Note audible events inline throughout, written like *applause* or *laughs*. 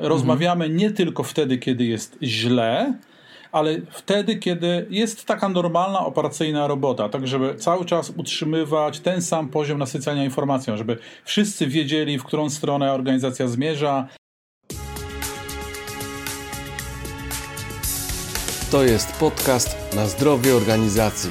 rozmawiamy nie tylko wtedy, kiedy jest źle, ale wtedy, kiedy jest taka normalna operacyjna robota, tak żeby cały czas utrzymywać ten sam poziom nasycania informacją, żeby wszyscy wiedzieli, w którą stronę organizacja zmierza. To jest podcast na zdrowie organizacji,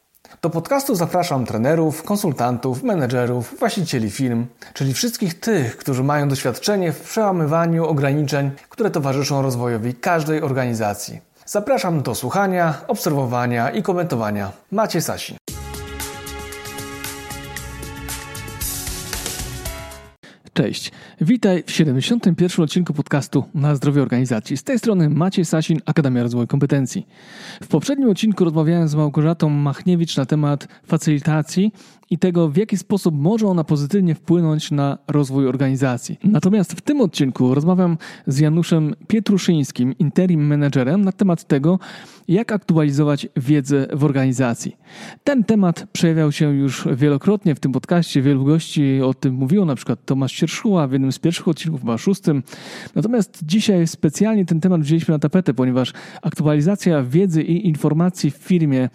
Do podcastu zapraszam trenerów, konsultantów, menedżerów, właścicieli firm, czyli wszystkich tych, którzy mają doświadczenie w przełamywaniu ograniczeń, które towarzyszą rozwojowi każdej organizacji. Zapraszam do słuchania, obserwowania i komentowania. Macie Sasin. Cześć, witaj w 71. odcinku podcastu Na zdrowie organizacji. Z tej strony Maciej Sasin, Akademia Rozwoju Kompetencji. W poprzednim odcinku rozmawiałem z Małgorzatą Machniewicz na temat facylitacji i tego, w jaki sposób może ona pozytywnie wpłynąć na rozwój organizacji. Natomiast w tym odcinku rozmawiam z Januszem Pietruszyńskim, interim managerem, na temat tego, jak aktualizować wiedzę w organizacji. Ten temat przejawiał się już wielokrotnie w tym podcaście. Wielu gości o tym mówiło, na przykład Tomasz Sierszuła w jednym z pierwszych odcinków, chyba szóstym. Natomiast dzisiaj specjalnie ten temat wzięliśmy na tapetę, ponieważ aktualizacja wiedzy i informacji w firmie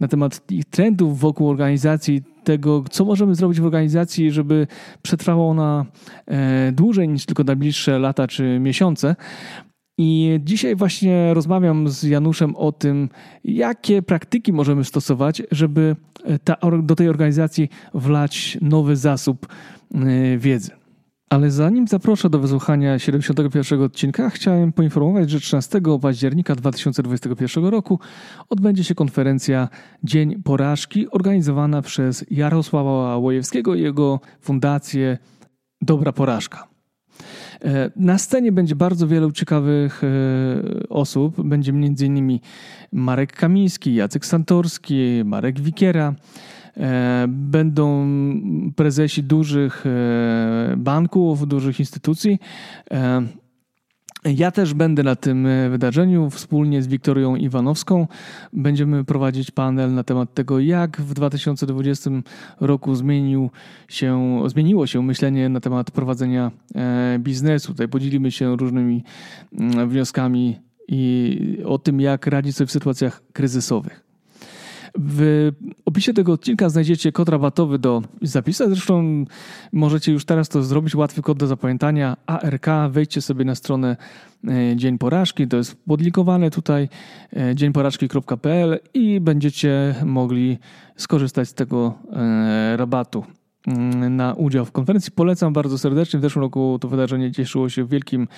na temat trendów wokół organizacji tego, co możemy zrobić w organizacji, żeby przetrwała ona e, dłużej niż tylko najbliższe lata czy miesiące. I dzisiaj właśnie rozmawiam z Januszem o tym, jakie praktyki możemy stosować, żeby ta, do tej organizacji wlać nowy zasób e, wiedzy. Ale zanim zaproszę do wysłuchania 71 odcinka, chciałem poinformować, że 13 października 2021 roku odbędzie się konferencja Dzień Porażki organizowana przez Jarosława Łojewskiego i jego fundację Dobra Porażka. E, na scenie będzie bardzo wielu ciekawych e, osób. Będzie m.in. Marek Kamiński, Jacek Santorski, Marek Wikiera. E, będą prezesi dużych e, banków, dużych instytucji. E, ja też będę na tym wydarzeniu wspólnie z Wiktorią Iwanowską. Będziemy prowadzić panel na temat tego, jak w 2020 roku zmienił się, zmieniło się myślenie na temat prowadzenia biznesu. Tutaj podzielimy się różnymi mm, wnioskami i o tym, jak radzić sobie w sytuacjach kryzysowych. W opisie tego odcinka znajdziecie kod rabatowy do zapisać. Zresztą możecie już teraz to zrobić. Łatwy kod do zapamiętania ARK. Wejdźcie sobie na stronę e, Dzień Porażki. To jest podlikowane tutaj e, dzieńporażki.pl i będziecie mogli skorzystać z tego e, rabatu mm, na udział w konferencji. Polecam bardzo serdecznie. W zeszłym roku to wydarzenie cieszyło się wielkim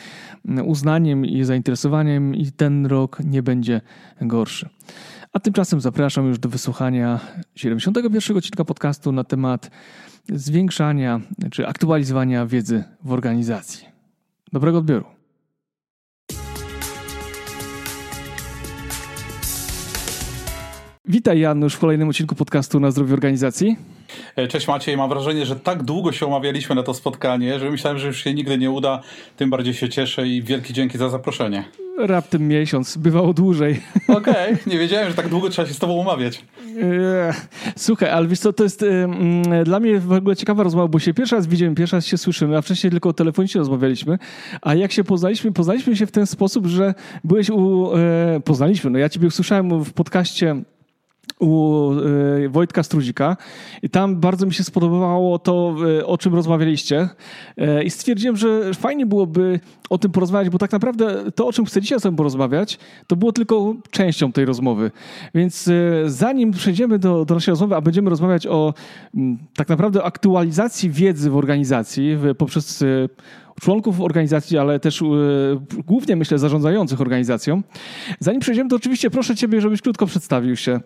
mm, uznaniem i zainteresowaniem i ten rok nie będzie gorszy. A tymczasem zapraszam już do wysłuchania 71 odcinka podcastu na temat zwiększania czy aktualizowania wiedzy w organizacji. Dobrego odbioru. Witaj Janusz w kolejnym odcinku podcastu na zdrowie organizacji. E, cześć Maciej, mam wrażenie, że tak długo się omawialiśmy na to spotkanie, że myślałem, że już się nigdy nie uda. Tym bardziej się cieszę i wielkie dzięki za zaproszenie. Raptem miesiąc, bywało dłużej. *laughs* Okej, okay. nie wiedziałem, że tak długo trzeba się z tobą umawiać. Słuchaj, ale wiesz co, to jest dla mnie w ogóle ciekawa rozmowa, bo się pierwszy raz widzimy, pierwszy raz się słyszymy, a wcześniej tylko telefonicznie rozmawialiśmy, a jak się poznaliśmy, poznaliśmy się w ten sposób, że byłeś u... E, poznaliśmy, no ja ciebie usłyszałem w podcaście u y, Wojtka Struzika i tam bardzo mi się spodobało to, y, o czym rozmawialiście y, i stwierdziłem, że fajnie byłoby o tym porozmawiać, bo tak naprawdę to, o czym chcę dzisiaj sobie porozmawiać, to było tylko częścią tej rozmowy. Więc zanim przejdziemy do, do naszej rozmowy, a będziemy rozmawiać o mm, tak naprawdę aktualizacji wiedzy w organizacji poprzez członków organizacji, ale też głównie myślę zarządzających organizacją. Zanim przejdziemy, to oczywiście proszę Ciebie, żebyś krótko przedstawił się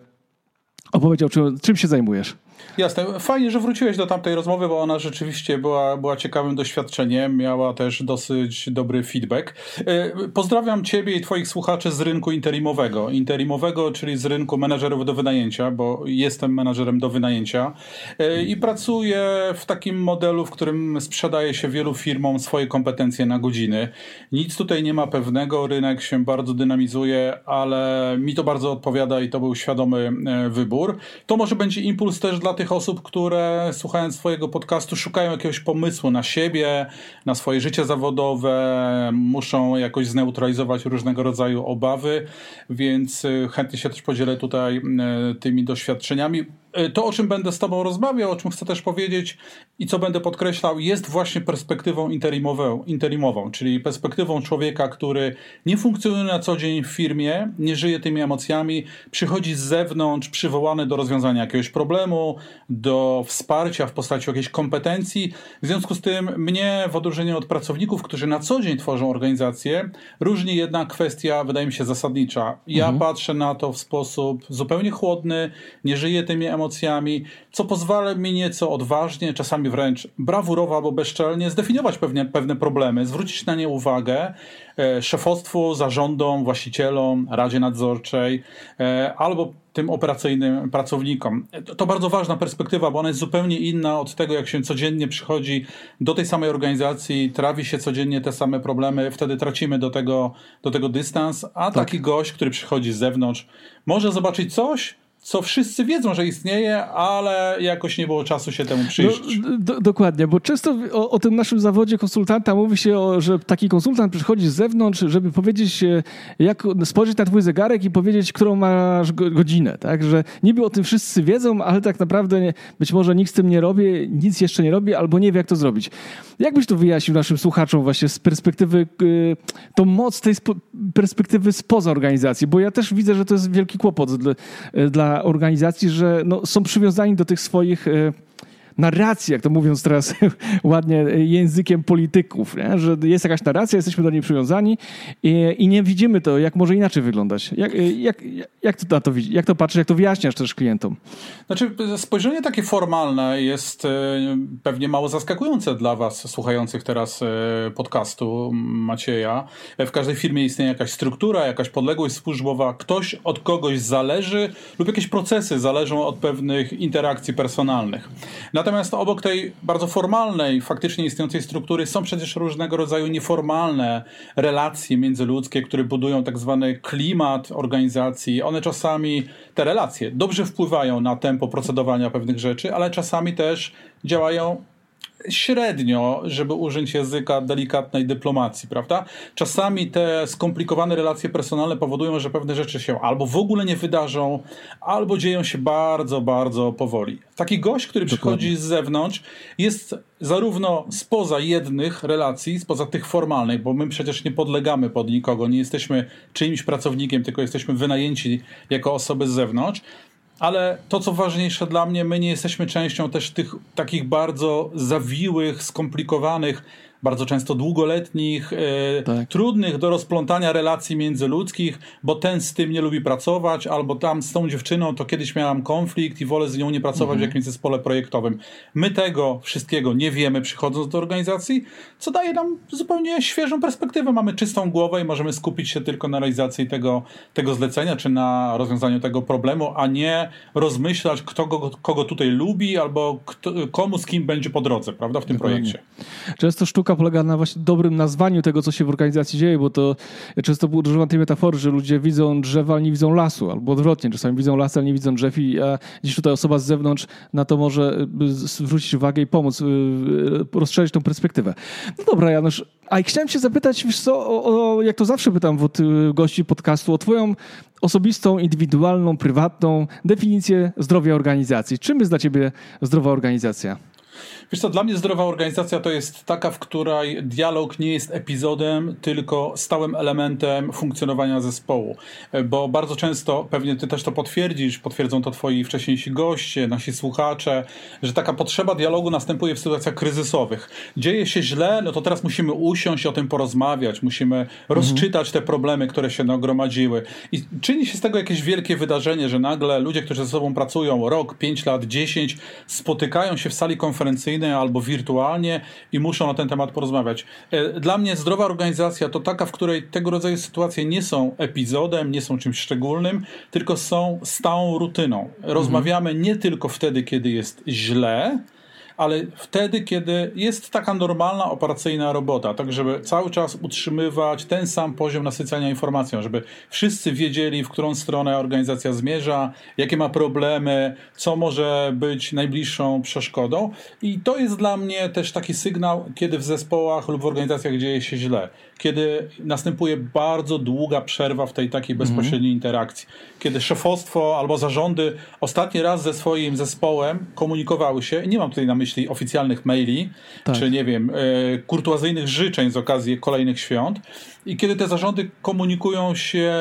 opowiedział, czym, czym się zajmujesz. Jasne. Fajnie, że wróciłeś do tamtej rozmowy, bo ona rzeczywiście była, była ciekawym doświadczeniem, miała też dosyć dobry feedback. E, pozdrawiam Ciebie i Twoich słuchaczy z rynku interimowego. Interimowego, czyli z rynku menedżerów do wynajęcia, bo jestem menedżerem do wynajęcia e, i pracuję w takim modelu, w którym sprzedaje się wielu firmom swoje kompetencje na godziny. Nic tutaj nie ma pewnego, rynek się bardzo dynamizuje, ale mi to bardzo odpowiada i to był świadomy e, wybór. To może będzie impuls też dla tych osób, które słuchając swojego podcastu szukają jakiegoś pomysłu na siebie, na swoje życie zawodowe, muszą jakoś zneutralizować różnego rodzaju obawy, więc e, chętnie się też podzielę tutaj e, tymi doświadczeniami. E, to, o czym będę z Tobą rozmawiał, o czym chcę też powiedzieć i co będę podkreślał, jest właśnie perspektywą interimową, interimową, czyli perspektywą człowieka, który nie funkcjonuje na co dzień w firmie, nie żyje tymi emocjami, przychodzi z zewnątrz, przywołany do rozwiązania jakiegoś problemu, do wsparcia w postaci jakiejś kompetencji. W związku z tym, mnie w odróżnieniu od pracowników, którzy na co dzień tworzą organizację, różni jedna kwestia, wydaje mi się, zasadnicza. Ja mhm. patrzę na to w sposób zupełnie chłodny, nie żyję tymi emocjami, emocjami, co pozwala mi nieco odważnie, czasami wręcz brawurowo albo bezczelnie zdefiniować pewne, pewne problemy, zwrócić na nie uwagę e, szefostwu, zarządom, właścicielom, radzie nadzorczej e, albo tym operacyjnym pracownikom. To bardzo ważna perspektywa, bo ona jest zupełnie inna od tego, jak się codziennie przychodzi do tej samej organizacji, trawi się codziennie te same problemy, wtedy tracimy do tego, do tego dystans, a tak. taki gość, który przychodzi z zewnątrz, może zobaczyć coś, co wszyscy wiedzą, że istnieje, ale jakoś nie było czasu się temu przyjrzeć. No, dokładnie, bo często o, o, tym naszym zawodzie konsultanta mówi się, o, że taki konsultant przychodzi z zewnątrz, żeby powiedzieć, e, jak spojrzeć na twój zegarek i powiedzieć, którą masz godzinę, tak? Że niby o tym wszyscy wiedzą, ale tak naprawdę nie, być może nikt z tym nie robi, nic jeszcze nie robi, albo nie wie, jak to zrobić. Jak byś to wyjaśnił naszym słuchaczom właśnie z perspektywy, yy, tą moc tej perspektywy spoza organizacji? Bo ja też widzę, że to jest wielki kłopot dla, dla organizacji, że no, są przywiązani do tych swoich e, narracji, jak to mówiąc teraz *laughs* ładnie językiem polityków, nie? że jest jakaś narracja, jesteśmy do niej przywiązani i, i nie widzimy to, jak może inaczej wyglądać. Jak, jak, jak, to, na to, jak to patrzysz, jak to wyjaśniasz też klientom? Znaczy, spojrzenie takie formalne jest e, pewnie mało zaskakujące dla was, słuchających teraz e, podcastu Macieja. W każdej firmie istnieje jakaś struktura, jakaś podległość służbowa, ktoś od kogoś zależy lub jakieś procesy zależą od pewnych interakcji personalnych. Na Natomiast obok tej bardzo formalnej, faktycznie istniejącej struktury są przecież różnego rodzaju nieformalne relacje międzyludzkie, które budują tak zwany klimat organizacji. One czasami, te relacje, dobrze wpływają na tempo procedowania pewnych rzeczy, ale czasami też działają średnio, żeby użyć języka delikatnej dyplomacji, prawda? Czasami te skomplikowane relacje personalne powodują, że pewne rzeczy się albo w ogóle nie wydarzą, albo dzieją się bardzo, bardzo powoli. Taki gość, który przychodzi z zewnątrz, jest zarówno spoza jednych relacji, spoza tych formalnych, bo my przecież nie podlegamy pod nikogo, nie jesteśmy czyimś pracownikiem, tylko jesteśmy wynajęci jako osoby z zewnątrz, ale to, co ważniejsze dla mnie, my nie jesteśmy częścią też tych takich bardzo zawiłych, skomplikowanych bardzo często długoletnich, e, tak. trudnych do rozplątania relacji międzyludzkich, bo ten z tym nie lubi pracować, albo tam z tą dziewczyną to kiedyś miałam konflikt i wolę z nią nie pracować mhm. w jakimś zespole projektowym. My tego wszystkiego nie wiemy przychodząc do organizacji, co daje nam zupełnie świeżą perspektywę. Mamy czystą głowę i możemy skupić się tylko na realizacji tego, tego zlecenia, czy na rozwiązaniu tego problemu, a nie rozmyślać, kto go, kogo tutaj lubi, albo kto, komu z kim będzie po drodze, prawda, w tym Dokładnie. projekcie. Często sztuka sztuka polega na właśnie dobrym nazwaniu tego, co się w organizacji dzieje, bo to ja często używam tej metafory, że ludzie widzą drzewa, ale nie widzą lasu, albo odwrotnie, czasami widzą las, ale nie widzą drzew i a gdzieś tutaj osoba z zewnątrz na to może y, zwrócić uwagę i pomóc y, rozszerzyć tą perspektywę. No dobra, Janusz, a chciałem cię zapytać, wiesz co, o, o, jak to zawsze pytam od gości podcastu, o twoją osobistą, indywidualną, prywatną definicję zdrowia organizacji. Czym jest dla ciebie zdrowa organizacja? Wiesz co, dla mnie zdrowa organizacja to jest taka, w której dialog nie jest epizodem, tylko stałym elementem funkcjonowania zespołu. Bo bardzo często, pewnie ty też to potwierdzisz, potwierdzą to twoi wcześniejsi goście, nasi słuchacze, że taka potrzeba dialogu następuje w sytuacjach kryzysowych. Dzieje się źle, no to teraz musimy usiąść i o tym porozmawiać, musimy mhm. rozczytać te problemy, które się nagromadziły. I czyni się z tego jakieś wielkie wydarzenie, że nagle ludzie, którzy ze sobą pracują rok, pięć lat, dziesięć, spotykają się w sali konferencyjnej albo wirtualnie i muszą na ten temat porozmawiać. E, dla mnie zdrowa organizacja to taka, w której tego rodzaju sytuacje nie są epizodem, nie są czymś szczególnym, tylko są stałą rutyną. Rozmawiamy nie tylko wtedy, kiedy jest źle, ale wtedy, kiedy jest taka normalna operacyjna robota, tak żeby cały czas utrzymywać ten sam poziom nasycania informacją, żeby wszyscy wiedzieli, w którą stronę organizacja zmierza, jakie ma problemy, co może być najbliższą przeszkodą. I to jest dla mnie też taki sygnał, kiedy w zespołach lub w organizacjach dzieje się źle, kiedy następuje bardzo długa przerwa w tej takiej bezpośredniej mm. interakcji, kiedy szefostwo albo zarządy ostatni raz ze swoim zespołem komunikowały się, nie mam tutaj na myśli myśli oficjalnych maili, tak. czy nie wiem, e, kurtuazyjnych życzeń z okazji kolejnych świąt. I kiedy te zarządy komunikują się,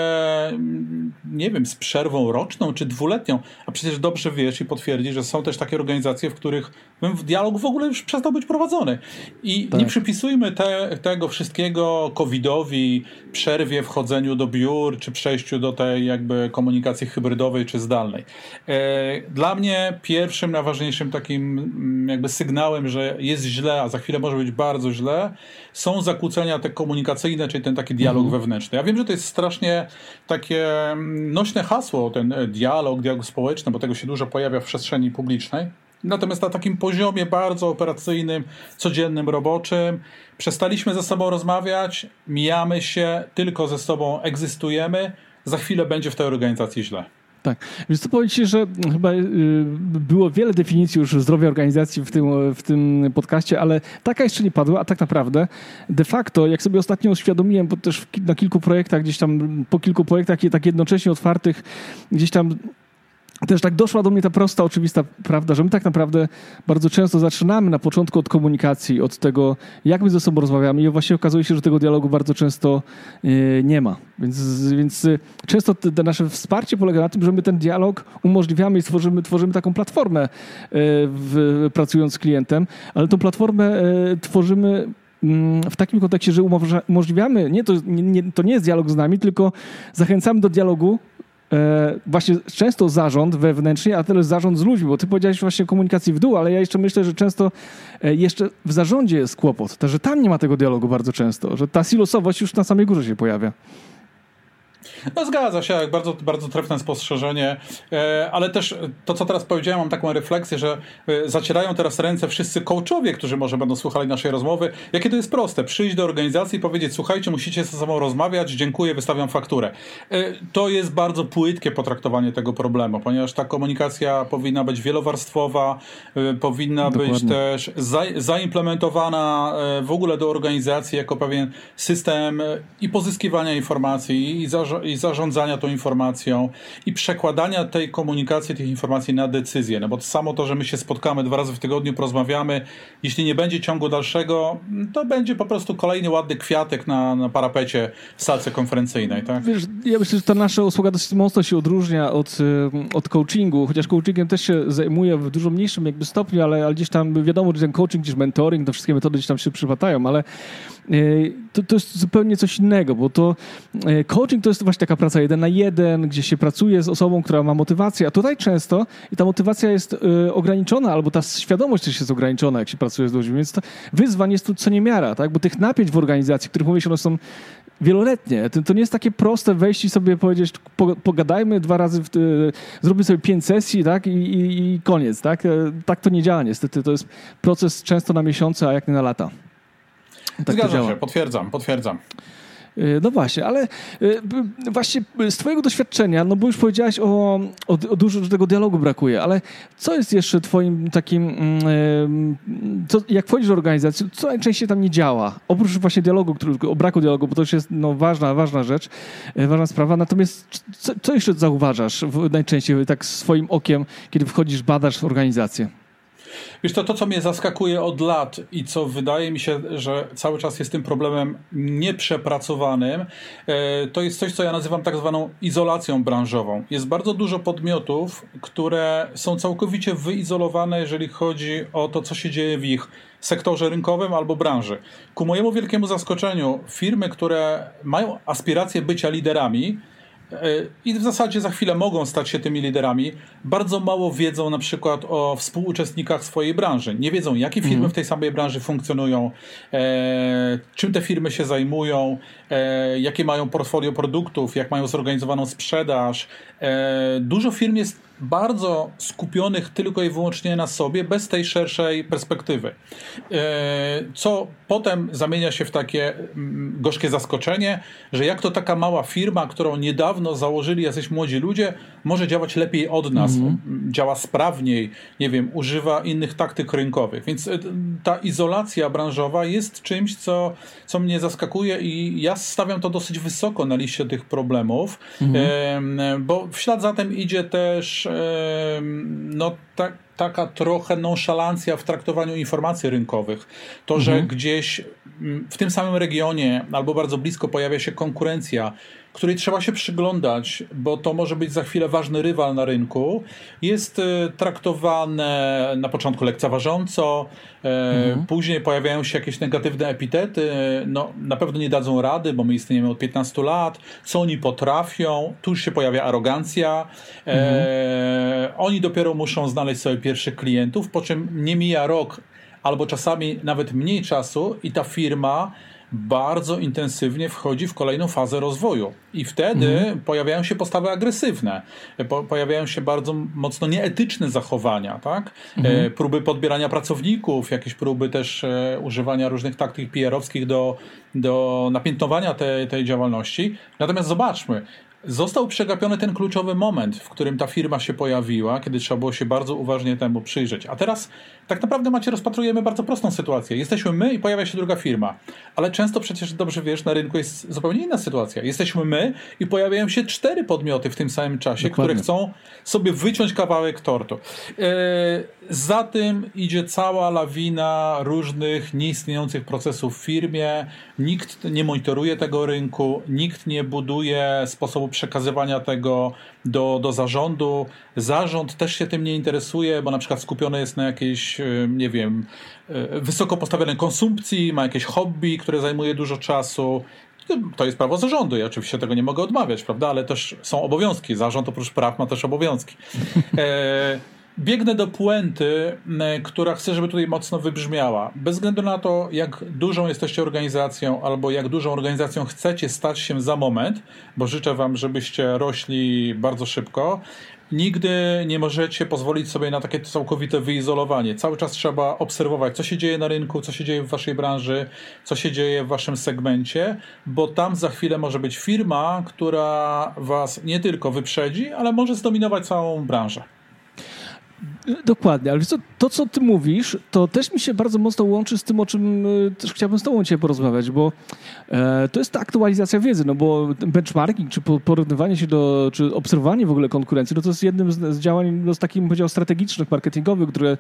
mm, nie wiem, z przerwą roczną czy dwuletnią, a przecież dobrze wiesz i potwierdzi, że są też takie organizacje, w których dialog w ogóle już przestał być prowadzony. I tak. nie przypisujmy te, tego wszystkiego COVID-owi, przerwie w chodzeniu do biur, czy przejściu do tej jakby komunikacji hybrydowej czy zdalnej. E, dla mnie pierwszym, najważniejszym takim mm, jakby sygnałem, że jest źle, a za chwilę może być bardzo źle, są zakłócenia te komunikacyjne, czyli ten taki dialog mhm. wewnętrzny. Ja wiem, że to jest strasznie takie mm, nośne hasło, ten e, dialog, dialog społeczny, bo tego się dużo pojawia w przestrzeni publicznej. Natomiast na takim poziomie bardzo operacyjnym, codziennym, roboczym, przestaliśmy ze sobą rozmawiać, mijamy się, tylko ze sobą egzystujemy. Za chwilę będzie w tej organizacji źle. Tak. Więc to powiem Ci, że chyba y, było wiele definicji już zdrowia organizacji w tym, w tym podcaście, ale taka jeszcze nie padła, a tak naprawdę de facto, jak sobie ostatnio uświadomiłem, bo też na kilku projektach, gdzieś tam po kilku projektach tak jednocześnie otwartych, gdzieś tam też tak doszła do mnie ta prosta, oczywista prawda, że my tak naprawdę bardzo często zaczynamy na początku od komunikacji, od tego, jak my ze sobą rozmawiamy i właśnie okazuje się, że tego dialogu bardzo często e, nie ma. Więc, więc e, często te nasze wsparcie polega na tym, że my ten dialog umożliwiamy i tworzymy, tworzymy taką platformę e, w, pracując z klientem, ale tą platformę tworzymy mm, w takim kontekście, że umożliwiamy, nie to, nie, to nie jest dialog z nami, tylko zachęcamy do dialogu E, właśnie często zarząd wewnętrznie, a tyle zarząd z ludźmi, bo ty powiedziałeś właśnie komunikacji w dół, ale ja jeszcze myślę, że często e, jeszcze w zarządzie jest kłopot, to, że tam nie ma tego dialogu bardzo często, że ta silosowość już na samej górze się pojawia. No zgadza się, bardzo, bardzo trefne spostrzeżenie, e, ale też to, co teraz powiedziałem, mam taką refleksję, że e, zacierają teraz ręce wszyscy coachowie, którzy może będą słuchali naszej rozmowy. Jakie to jest proste? Przyjść do organizacji i powiedzieć, słuchajcie, musicie ze sobą rozmawiać, dziękuję, wystawiam fakturę. E, to jest bardzo płytkie potraktowanie tego problemu, ponieważ ta komunikacja powinna być wielowarstwowa, powinna Dokładnie. być też za, zaimplementowana w ogóle do organizacji jako pewien system i pozyskiwania informacji, i, zarządzania i zarządzania tą informacją i przekładania tej komunikacji, tych informacji na decyzję. No bo samo to, że my się spotkamy dwa razy w tygodniu, porozmawiamy, jeśli nie będzie ciągu dalszego, to będzie po prostu kolejny ładny kwiatek na, na parapecie w salce konferencyjnej. Tak? Wiesz, ja myślę, że ta nasza usługa dosyć mocno się odróżnia od, od coachingu, chociaż coachingiem też się zajmuje w dużo mniejszym jakby stopniu, ale, ale gdzieś tam wiadomo, że ten coaching, gdzieś mentoring, to wszystkie metody gdzieś tam się przypadają, ale to, to jest zupełnie coś innego, bo to e, coaching to jest właśnie taka praca jeden na jeden, gdzie się pracuje z osobą, która ma motywację, a tutaj często i ta motywacja jest y, ograniczona, albo ta świadomość też jest ograniczona, jak się pracuje z ludźmi, więc to wyzwań jest tu co niemiara, tak? bo tych napięć w organizacji, których mówię one są wieloletnie. To, to, nie jest takie proste wejść i sobie powiedzieć, po, pogadajmy dwa razy, w, y, zróbmy sobie pięć sesji tak? I, i, i koniec. Tak? E, tak to nie działa niestety. To jest proces często na miesiące, a jak nie na lata. Tak Zgadza się, potwierdzam, potwierdzam. Y, no właśnie, ale y, właśnie z twojego doświadczenia, no bo już powiedziałeś o, o, o dużo tego dialogu brakuje, ale co jest jeszcze twoim takim, mm, co, jak wchodzisz do organizacji, co najczęściej tam nie działa? Oprócz właśnie dialogu, który, o braku dialogu, bo to już jest no, ważna, ważna rzecz, y, ważna sprawa, natomiast co, co jeszcze zauważasz najczęściej tak swoim okiem, kiedy wchodzisz, badasz organizację? Wiesz, to to, co mnie zaskakuje od lat i co wydaje mi się, że cały czas jest tym problemem nieprzepracowanym, e, to jest coś, co ja nazywam tak zwaną izolacją branżową. Jest bardzo dużo podmiotów, które są całkowicie wyizolowane, jeżeli chodzi o to, co się dzieje w ich sektorze rynkowym albo branży. Ku mojemu wielkiemu zaskoczeniu, firmy, które mają aspiracje bycia liderami, i w zasadzie za chwilę mogą stać się tymi liderami, bardzo mało wiedzą na przykład o współuczestnikach swojej branży. Nie wiedzą, jakie firmy mhm. w tej samej branży funkcjonują, e, czym te firmy się zajmują, e, jakie mają portfolio produktów, jak mają zorganizowaną sprzedaż. E, dużo firm jest bardzo skupionych tylko i wyłącznie na sobie, bez tej szerszej perspektywy. E, co potem zamienia się w takie mm, gorzkie zaskoczenie, że jak to taka mała firma, którą niedawno założyli jacyś młodzi ludzie, może działać lepiej od nas, mm -hmm. działa sprawniej, nie wiem, używa innych taktyk rynkowych. Więc e, ta izolacja branżowa jest czymś, co, co mnie zaskakuje i ja stawiam to dosyć wysoko na liście tych problemów, mm -hmm. bo w ślad za tym idzie też no tak, taka trochę nonszalancja w traktowaniu informacji rynkowych. To, że mhm. gdzieś mm, w tym samym regionie albo bardzo blisko pojawia się konkurencja, której trzeba się przyglądać, bo to może być za chwilę ważny rywal na rynku, jest e, traktowane na początku lekceważąco, e, mhm. później pojawiają się jakieś negatywne epitety, no na pewno nie dadzą rady, bo my istniejemy od 15 lat, co oni potrafią, tu już się pojawia arogancja, e, mhm. e, oni dopiero muszą znaleźć sobie pierwszych klientów, po czym nie mija rok, albo czasami nawet mniej czasu i ta firma bardzo intensywnie wchodzi w kolejną fazę rozwoju. I wtedy mhm. pojawiają się postawy agresywne, po, pojawiają się bardzo mocno nieetyczne zachowania, tak? Mhm. E, próby podbierania pracowników, jakieś próby też e, używania różnych taktyk PR-owskich do, do napiętnowania tej, tej działalności. Natomiast zobaczmy, Został przegapiony ten kluczowy moment, w którym ta firma się pojawiła, kiedy trzeba było się bardzo uważnie temu przyjrzeć. A teraz tak naprawdę macie, rozpatrujemy bardzo prostą sytuację. Jesteśmy my i pojawia się druga firma. Ale często przecież dobrze wiesz, na rynku jest zupełnie inna sytuacja. Jesteśmy my i pojawiają się cztery podmioty w tym samym czasie, Dokładnie. które chcą sobie wyciąć kawałek tortu. Yy, za tym idzie cała lawina różnych nieistniejących procesów w firmie. Nikt nie monitoruje tego rynku, nikt nie buduje sposobu przekazywania tego do, do zarządu. Zarząd też się tym nie interesuje, bo na przykład skupiony jest na jakiejś, e, nie wiem, e, wysoko postawionej konsumpcji, ma jakieś hobby, które zajmuje dużo czasu. To jest prawo zarządu, ja oczywiście tego nie mogę odmawiać, prawda? Ale też są obowiązki. Zarząd oprócz praw ma też obowiązki. E, biegnę do puenty, która chcę, żeby tutaj mocno wybrzmiała. Bez względu na to, jak dużą jesteście organizacją, albo jak dużą organizacją chcecie stać się za moment, bo życzę Wam, żebyście rośli bardzo szybko, nigdy nie możecie pozwolić sobie na takie całkowite wyizolowanie. Cały czas trzeba obserwować, co się dzieje na rynku, co się dzieje w Waszej branży, co się dzieje w Waszym segmencie, bo tam za chwilę może być firma, która Was nie tylko wyprzedzi, ale może zdominować całą branżę. Dokładnie, ale to, co ty mówisz, to też mi się bardzo mocno łączy z tym, o czym e, też chciałbym z tobą dzisiaj porozmawiać, bo e, to jest ta aktualizacja wiedzy, no bo benchmarking, czy porównywanie się do, czy obserwowanie w ogóle konkurencji, no to jest jednym z, działań, no z takich, powiedział, strategicznych, marketingowych, które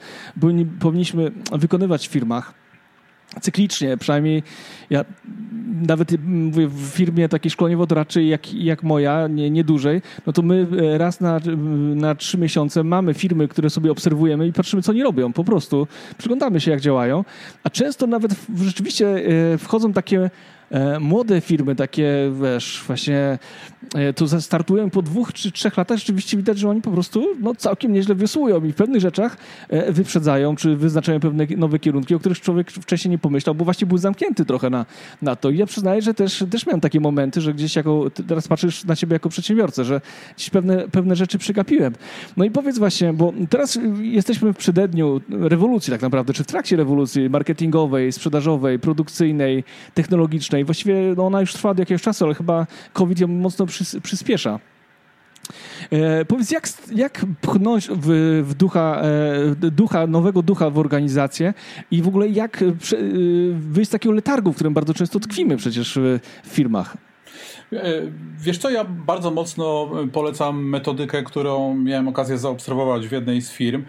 powinniśmy wykonywać w firmach cyklicznie, przynajmniej ja nawet mówię, w firmie takiej szkoleniowo-doradczej jak, jak moja, nie, nie dłużej, no to my e, raz na, na trzy miesiące mamy firmy, które sobie obserwujemy i patrzymy, co oni robią. Po prostu przyglądamy się, jak działają, a często nawet rzeczywiście e, wchodzą takie młode firmy, takie wiesz, właśnie e, tu startują po dwóch czy trzech latach, rzeczywiście widać, że oni po prostu no, całkiem nieźle wiosłują i w pewnych rzeczach e, wyprzedzają, czy wyznaczają pewne nowe kierunki, o których człowiek wcześniej nie pomyślał, bo właśnie był zamknięty trochę na, na to. I ja przyznaję, że też, też miałem takie momenty, że gdzieś jako, teraz patrzysz na siebie jako przedsiębiorcę, że gdzieś pewne, pewne rzeczy przegapiłem. No i powiedz właśnie, bo teraz jesteśmy w przededniu rewolucji tak naprawdę, czy w trakcie rewolucji marketingowej, sprzedażowej, produkcyjnej, technologicznej, i właściwie no, ona już trwa od jakiegoś czasu, ale chyba COVID ją mocno przys przyspiesza. E, powiedz, jak, jak pchnąć w, w ducha, e, ducha, nowego ducha w organizację i w ogóle jak prze, e, wyjść z takiego letargu, w którym bardzo często tkwimy przecież w, w firmach? Wiesz co, ja bardzo mocno polecam metodykę, którą miałem okazję zaobserwować w jednej z firm,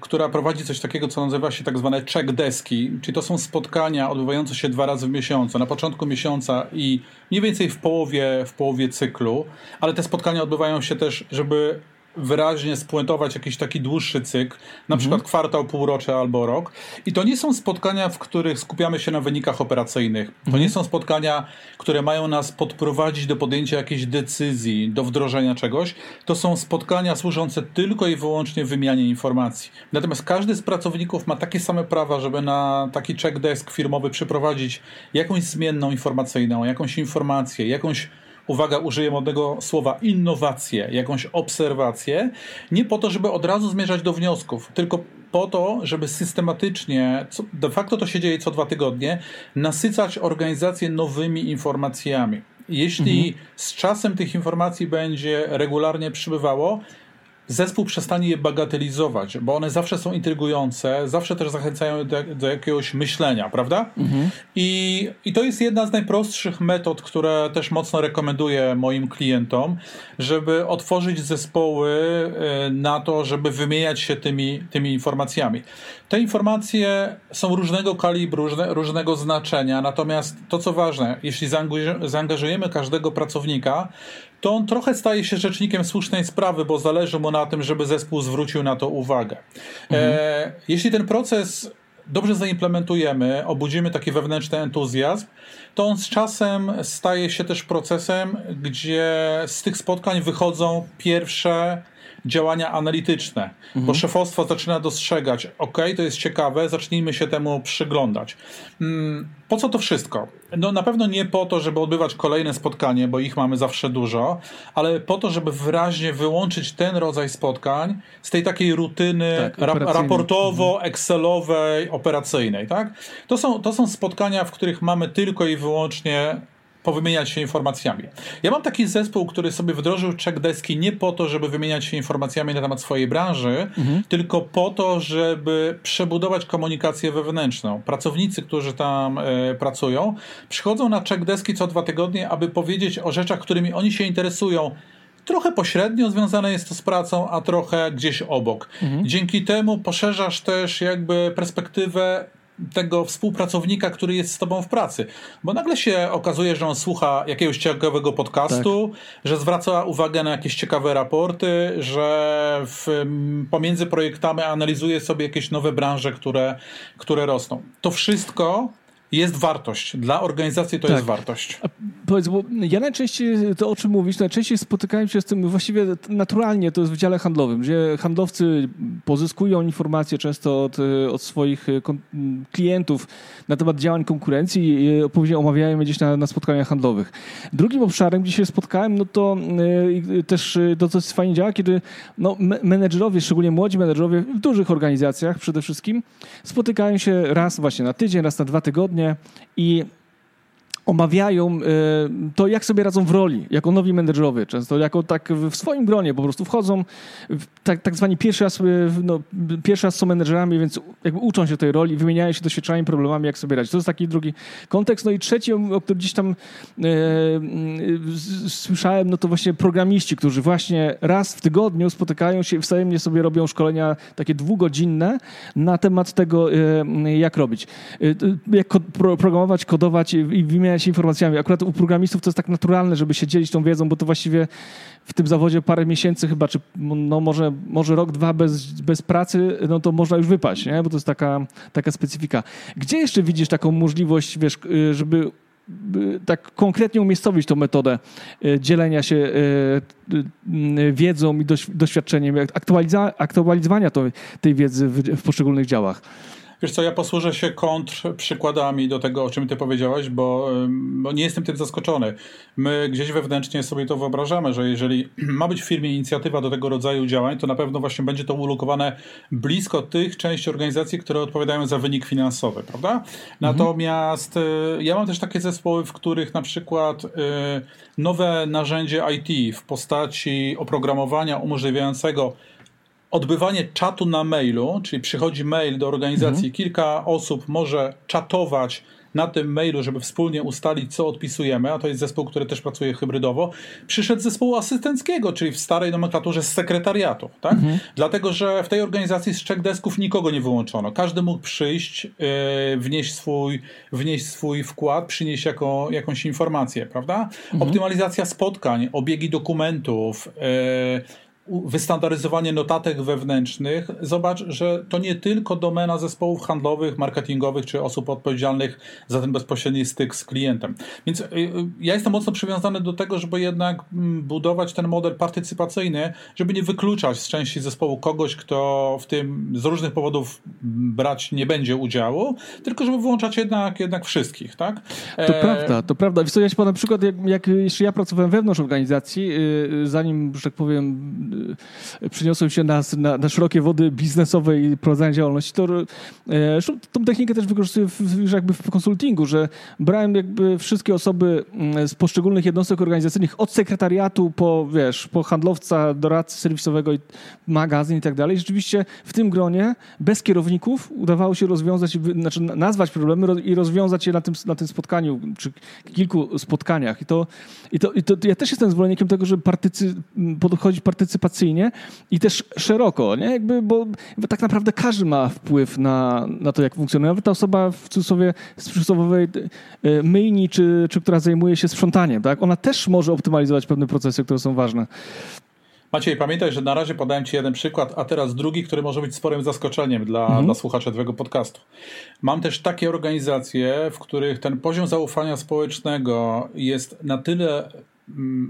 która prowadzi coś takiego, co nazywa się tak zwane check deski, czyli to są spotkania odbywające się dwa razy w miesiącu, na początku miesiąca i mniej więcej w połowie, w połowie cyklu, ale te spotkania odbywają się też, żeby wyraźnie spuentować jakiś taki dłuższy cykl, na mhm. przykład kwartał, półrocze albo rok. I to nie są spotkania, w których skupiamy się na wynikach operacyjnych. To mhm. nie są spotkania, które mają nas podprowadzić do podjęcia jakiejś decyzji, do wdrożenia czegoś. To są spotkania służące tylko i wyłącznie wymianie informacji. Natomiast każdy z pracowników ma takie same prawa, żeby na taki check desk firmowy przyprowadzić jakąś zmienną informacyjną, jakąś informację, jakąś uwaga, użyję modnego słowa, innowację, jakąś obserwację, nie po to, żeby od razu zmierzać do wniosków, tylko po to, żeby systematycznie, de facto to się dzieje co dwa tygodnie, nasycać organizację nowymi informacjami. Jeśli mhm. z czasem tych informacji będzie regularnie przybywało, zespół przestanie je bagatelizować, bo one zawsze są intrygujące, zawsze też zachęcają do, do jakiegoś myślenia, prawda? Mhm. I, I to jest jedna z najprostszych metod, które też mocno rekomenduję moim klientom, żeby otworzyć zespoły e, na to, żeby wymieniać się tymi, tymi informacjami. Te informacje są różnego kalibru, różne, różnego znaczenia, natomiast to co ważne, jeśli zaangażujemy każdego pracownika, to on trochę staje się rzecznikiem słusznej sprawy, bo zależy mu na tym, żeby zespół zwrócił na to uwagę. Mhm. E, jeśli ten proces dobrze zaimplementujemy, obudzimy taki wewnętrzny entuzjazm, to on z czasem staje się też procesem, gdzie z tych spotkań wychodzą pierwsze działania analityczne, mhm. bo szefostwo zaczyna dostrzegać, ok, to jest ciekawe, zacznijmy się temu przyglądać. Hmm, po co to wszystko? No na pewno nie po to, żeby odbywać kolejne spotkanie, bo ich mamy zawsze dużo, ale po to, żeby wyraźnie wyłączyć ten rodzaj spotkań z tej takiej rutyny tak, raportowo-excelowej, mhm. operacyjnej. Tak? To, są, to są spotkania, w których mamy tylko i wyłącznie powymieniać się informacjami. Ja mam taki zespół, który sobie wdrożył check deski nie po to, żeby wymieniać się informacjami na temat swojej branży, mhm. tylko po to, żeby przebudować komunikację wewnętrzną. Pracownicy, którzy tam e, pracują, przychodzą na check deski co dwa tygodnie, aby powiedzieć o rzeczach, którymi oni się interesują trochę pośrednio związane jest to z pracą, a trochę gdzieś obok. Mhm. Dzięki temu poszerzasz też jakby perspektywę tego współpracownika, który jest z tobą w pracy. Bo nagle się okazuje, że on słucha jakiegoś ciekawego podcastu, tak. że zwraca uwagę na jakieś ciekawe raporty, że w, pomiędzy projektami analizuje sobie jakieś nowe branże, które, które rosną. To wszystko jest wartość. Dla organizacji to tak. jest wartość. A powiedz, bo ja najczęściej, to o czym mówisz, najczęściej spotykałem się z tym właściwie naturalnie, to jest w dziale handlowym, gdzie handlowcy pozyskują informacje często od, od swoich klientów na temat działań konkurencji i później omawiają je gdzieś na, na spotkaniach handlowych. Drugim obszarem, gdzie się spotkałem, no to też to, co fajnie działa, kiedy no, menedżerowie, szczególnie młodzi menedżerowie w dużych organizacjach przede wszystkim, spotykają się raz właśnie na tydzień, raz na dwa tygodnie, i omawiają e, to, jak sobie radzą w roli, jako nowi menedżerowie, często jako tak w swoim gronie po prostu wchodzą, tak, tak zwani pierwszy raz, e, no, pierwszy raz są menedżerami, więc jakby uczą się tej roli, wymieniają się doświadczeniami, problemami, jak sobie radzić. To jest taki drugi kontekst. No i trzeci, o którym gdzieś tam e, słyszałem, no to właśnie programiści, którzy właśnie raz w tygodniu spotykają się i wzajemnie sobie robią szkolenia takie dwugodzinne na temat tego, e, jak robić. E, jak ko programować, kodować i wymieniać się informacjami. Akurat u programistów to jest tak naturalne, żeby się dzielić tą wiedzą, bo to właściwie w tym zawodzie parę miesięcy chyba, czy no może, może rok, dwa bez, bez pracy, no to można już wypaść, nie? bo to jest taka, taka specyfika. Gdzie jeszcze widzisz taką możliwość, wiesz, y, żeby y, tak konkretnie umiejscowić tą metodę y, dzielenia się wiedzą i doświadczeniem, aktualizowania tej wiedzy w poszczególnych działach? Wiesz co, ja posłużę się kontr przykładami do tego, o czym ty powiedziałaś, bo, bo, nie jestem tym zaskoczony. My gdzieś wewnętrznie sobie to wyobrażamy, że jeżeli *clears throat* ma być w firmie inicjatywa do tego rodzaju działań, to na pewno właśnie będzie to ulokowane blisko tych części organizacji, które odpowiadają za wynik finansowy, prawda? Mhm. Natomiast y, ja mam też takie zespoły, w których na przykład y, nowe narzędzie IT w postaci oprogramowania umożliwiającego odbywanie czatu na mailu, czyli przychodzi mail do organizacji, mhm. kilka osób może czatować na tym mailu, żeby wspólnie ustalić, co odpisujemy, a to jest zespół, który też pracuje hybrydowo, przyszedł z zespołu asystenckiego, czyli w starej nomenklaturze z sekretariatu. Tak? Mhm. Dlatego, że w tej organizacji z check desków nikogo nie wyłączono. Każdy mógł przyjść, yy, wnieść, swój, wnieść swój wkład, przynieść jako, jakąś informację, prawda? Mhm. Optymalizacja spotkań, obiegi dokumentów, yy, wystandaryzowanie notatek wewnętrznych, zobacz, że to nie tylko domena zespołów handlowych, marketingowych czy osób odpowiedzialnych za ten bezpośredni styk z klientem. Więc y, y, ja jestem mocno przywiązany do tego, żeby jednak mm, budować ten model partycypacyjny, żeby nie wykluczać z części zespołu kogoś, kto w tym z różnych powodów brać nie będzie udziału, tylko żeby włączać jednak, jednak wszystkich, tak? To e... prawda, to prawda. Wiesz co, ja ci podam przykład, jak, jak jeszcze ja pracowałem wewnątrz organizacji, yy, zanim, że tak powiem, Y, przyniosłem się na, na, na szerokie wody biznesowe i prowadzenia działalności, to e, tą technikę też wykorzystuję w, jakby w konsultingu, że brałem jakby wszystkie osoby mm, z poszczególnych jednostek organizacyjnych, od sekretariatu po, wiesz, po handlowca, doradcy serwisowego, magazyn i tak dalej. Rzeczywiście w tym gronie bez kierowników udawało się rozwiązać, znaczy nazwać problemy i rozwiązać je na tym, na tym spotkaniu, czy kilku spotkaniach. I to, i to, i to ja też jestem zwolennikiem tego, żeby partycy, podchodzić partycypacyjnie i też szeroko, nie? Jakby, bo, tak naprawdę każdy ma wpływ na, na to, jak funkcjonuje. Nawet ta osoba w cudzysłowie z przysłowiowej e, myjni, czy, czy która zajmuje się sprzątaniem, tak? Ona też może optymalizować pewne procesy, które są ważne. Maciej, pamiętaj, że na razie podałem Ci jeden przykład, a teraz drugi, który może być sporym zaskoczeniem dla, mhm. dla słuchaczy Twojego podcastu. Mam też takie organizacje, w których ten poziom zaufania społecznego jest na tyle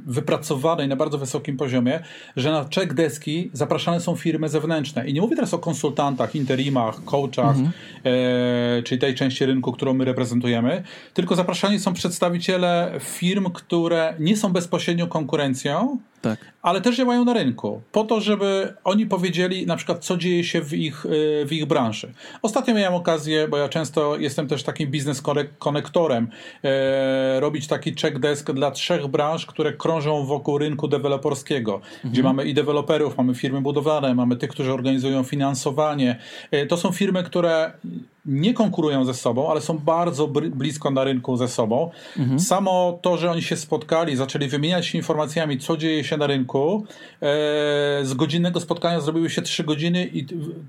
wypracowanej na bardzo wysokim poziomie, że na check deski zapraszane są firmy zewnętrzne. I nie mówię teraz o konsultantach, interimach, coachach, mhm. e, czyli tej części rynku, którą my reprezentujemy, tylko zapraszani są przedstawiciele firm, które nie są bezpośrednio konkurencją, tak. ale też działają na rynku, po to, żeby oni powiedzieli na przykład, co dzieje się w ich, e, w ich branży. Ostatnio miałem okazję, bo ja często jestem też takim biznes konektorem, e, robić taki check desk dla trzech branż, które krążą wokół rynku deweloperskiego, mhm. gdzie mamy i deweloperów, mamy firmy budowlane, mamy tych, którzy organizują finansowanie. E, to są firmy, które nie konkurują ze sobą, ale są bardzo blisko na rynku ze sobą. Mhm. Samo to, że oni się spotkali, zaczęli wymieniać się informacjami, co dzieje się na rynku, e, z godzinnego spotkania zrobiły się trzy godziny i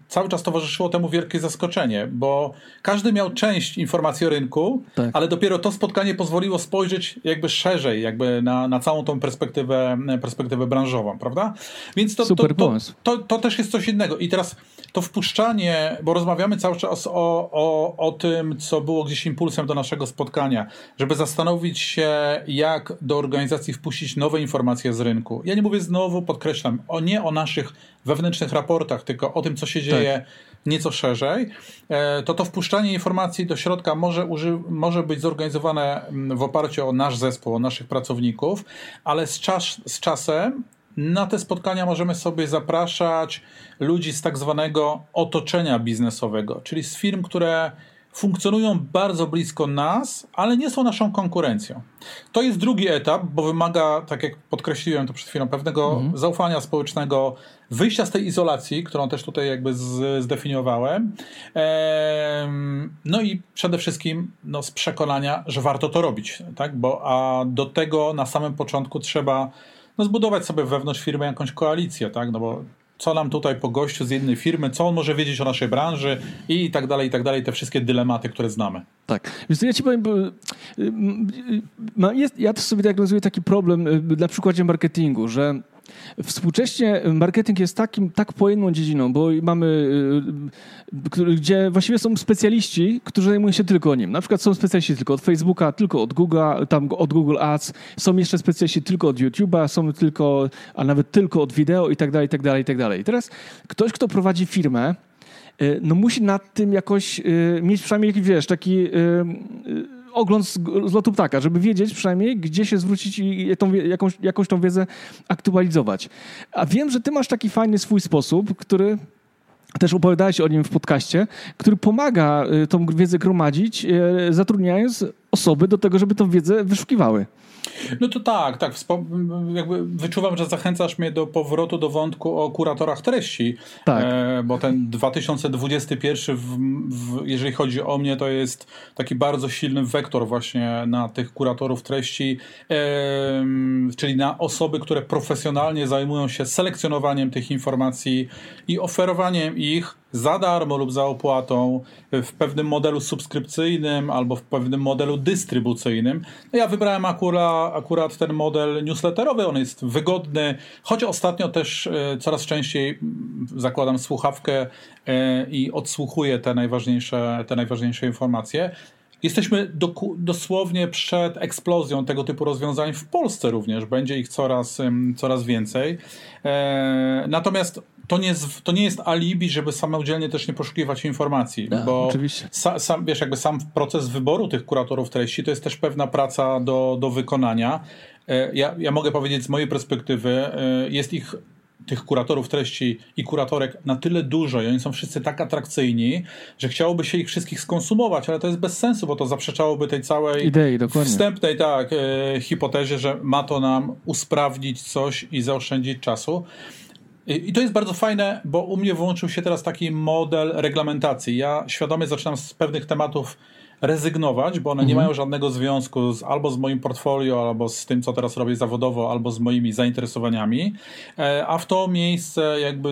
cały czas towarzyszyło temu wielkie zaskoczenie, bo każdy miał część informacji o rynku, tak. ale dopiero to spotkanie pozwoliło spojrzeć jakby szerzej, jakby na, na całą tą perspektywę, perspektywę branżową, prawda? Więc to, Super to, to, to, to też jest coś innego. I teraz to wpuszczanie, bo rozmawiamy cały czas o, o, o tym, co było gdzieś impulsem do naszego spotkania, żeby zastanowić się, jak do organizacji wpuścić nowe informacje z rynku. Ja nie mówię znowu, podkreślam, o, nie o naszych wewnętrznych raportach, tylko o tym, co się dzieje tak. nieco szerzej, e, to to wpuszczanie informacji do środka może, uży, może być zorganizowane mm, w oparciu o nasz zespół, o naszych pracowników, ale z, czas, z czasem na te spotkania możemy sobie zapraszać ludzi z tak zwanego otoczenia biznesowego, czyli z firm, które funkcjonują bardzo blisko nas, ale nie są naszą konkurencją. To jest drugi etap, bo wymaga, tak jak podkreśliłem to przed chwilą, pewnego mhm. zaufania społecznego, wyjścia z tej izolacji, którą też tutaj jakby z, zdefiniowałem. No i przede wszystkim no, z przekonania, że warto to robić, tak? Bo a do tego na samym początku trzeba no, zbudować sobie wewnątrz firmy jakąś koalicję, tak? No bo co nam tutaj po gościu z jednej firmy, co on może wiedzieć o naszej branży i tak dalej, i tak dalej, te wszystkie dylematy, które znamy. Tak. Więc ja ci powiem, bo y, y, jest, ja też sobie rozumiem taki problem y, na przykładzie marketingu, że Współcześnie marketing jest takim, tak pojemną dziedziną, bo mamy, y, gdzie właściwie są specjaliści, którzy zajmują się tylko nim. Na przykład są specjaliści tylko od Facebooka, tylko od Google, tam od Google Ads, są jeszcze specjaliści tylko od YouTube'a, są tylko, a nawet tylko od wideo i tak dalej, i tak dalej, i tak dalej. Teraz ktoś, kto prowadzi firmę, y, no musi nad tym jakoś y, mieć przynajmniej, wiesz, taki ogląd z, z lotu ptaka, żeby wiedzieć przynajmniej, gdzie się zwrócić i tą, jakąś, jakąś tą wiedzę aktualizować. A wiem, że ty masz taki fajny swój sposób, który też opowiadałeś o nim w podcaście, który pomaga y, tą wiedzę gromadzić, y, zatrudniając osoby do tego, żeby tą wiedzę wyszukiwały. No to tak, tak. Jakby wyczuwam, że zachęcasz mnie do powrotu do wątku o kuratorach treści. Tak. E, bo ten 2021, w, w, jeżeli chodzi o mnie, to jest taki bardzo silny wektor właśnie na tych kuratorów treści, e, czyli na osoby, które profesjonalnie zajmują się selekcjonowaniem tych informacji i oferowaniem ich za darmo lub za opłatą w pewnym modelu subskrypcyjnym albo w pewnym modelu dystrybucyjnym. No ja wybrałem akurat, akurat ten model newsletterowy, on jest wygodny, choć ostatnio też e, coraz częściej mm, zakładam słuchawkę e, i odsłuchuję te najważniejsze, te najważniejsze informacje. Jesteśmy do, dosłownie przed eksplozją tego typu rozwiązań w Polsce również. Będzie ich coraz, coraz więcej. E, natomiast to nie, jest, to nie jest alibi, żeby samodzielnie też nie poszukiwać informacji, ja, bo sa, sam, wiesz, jakby sam proces wyboru tych kuratorów treści to jest też pewna praca do, do wykonania. E, ja, ja mogę powiedzieć z mojej perspektywy, e, jest ich tych kuratorów treści i kuratorek na tyle dużo i oni są wszyscy tak atrakcyjni, że chciałoby się ich wszystkich skonsumować, ale to jest bez sensu, bo to zaprzeczałoby tej całej idei, dokładnie. wstępnej tak, e, hipotezie, że ma to nam usprawnić coś i zaoszczędzić czasu. I to jest bardzo fajne, bo u mnie włączył się teraz taki model reglamentacji. Ja świadomie zaczynam z pewnych tematów rezygnować, bo one nie mhm. mają żadnego związku z, albo z moim portfolio, albo z tym, co teraz robię zawodowo, albo z moimi zainteresowaniami. E, a w to miejsce jakby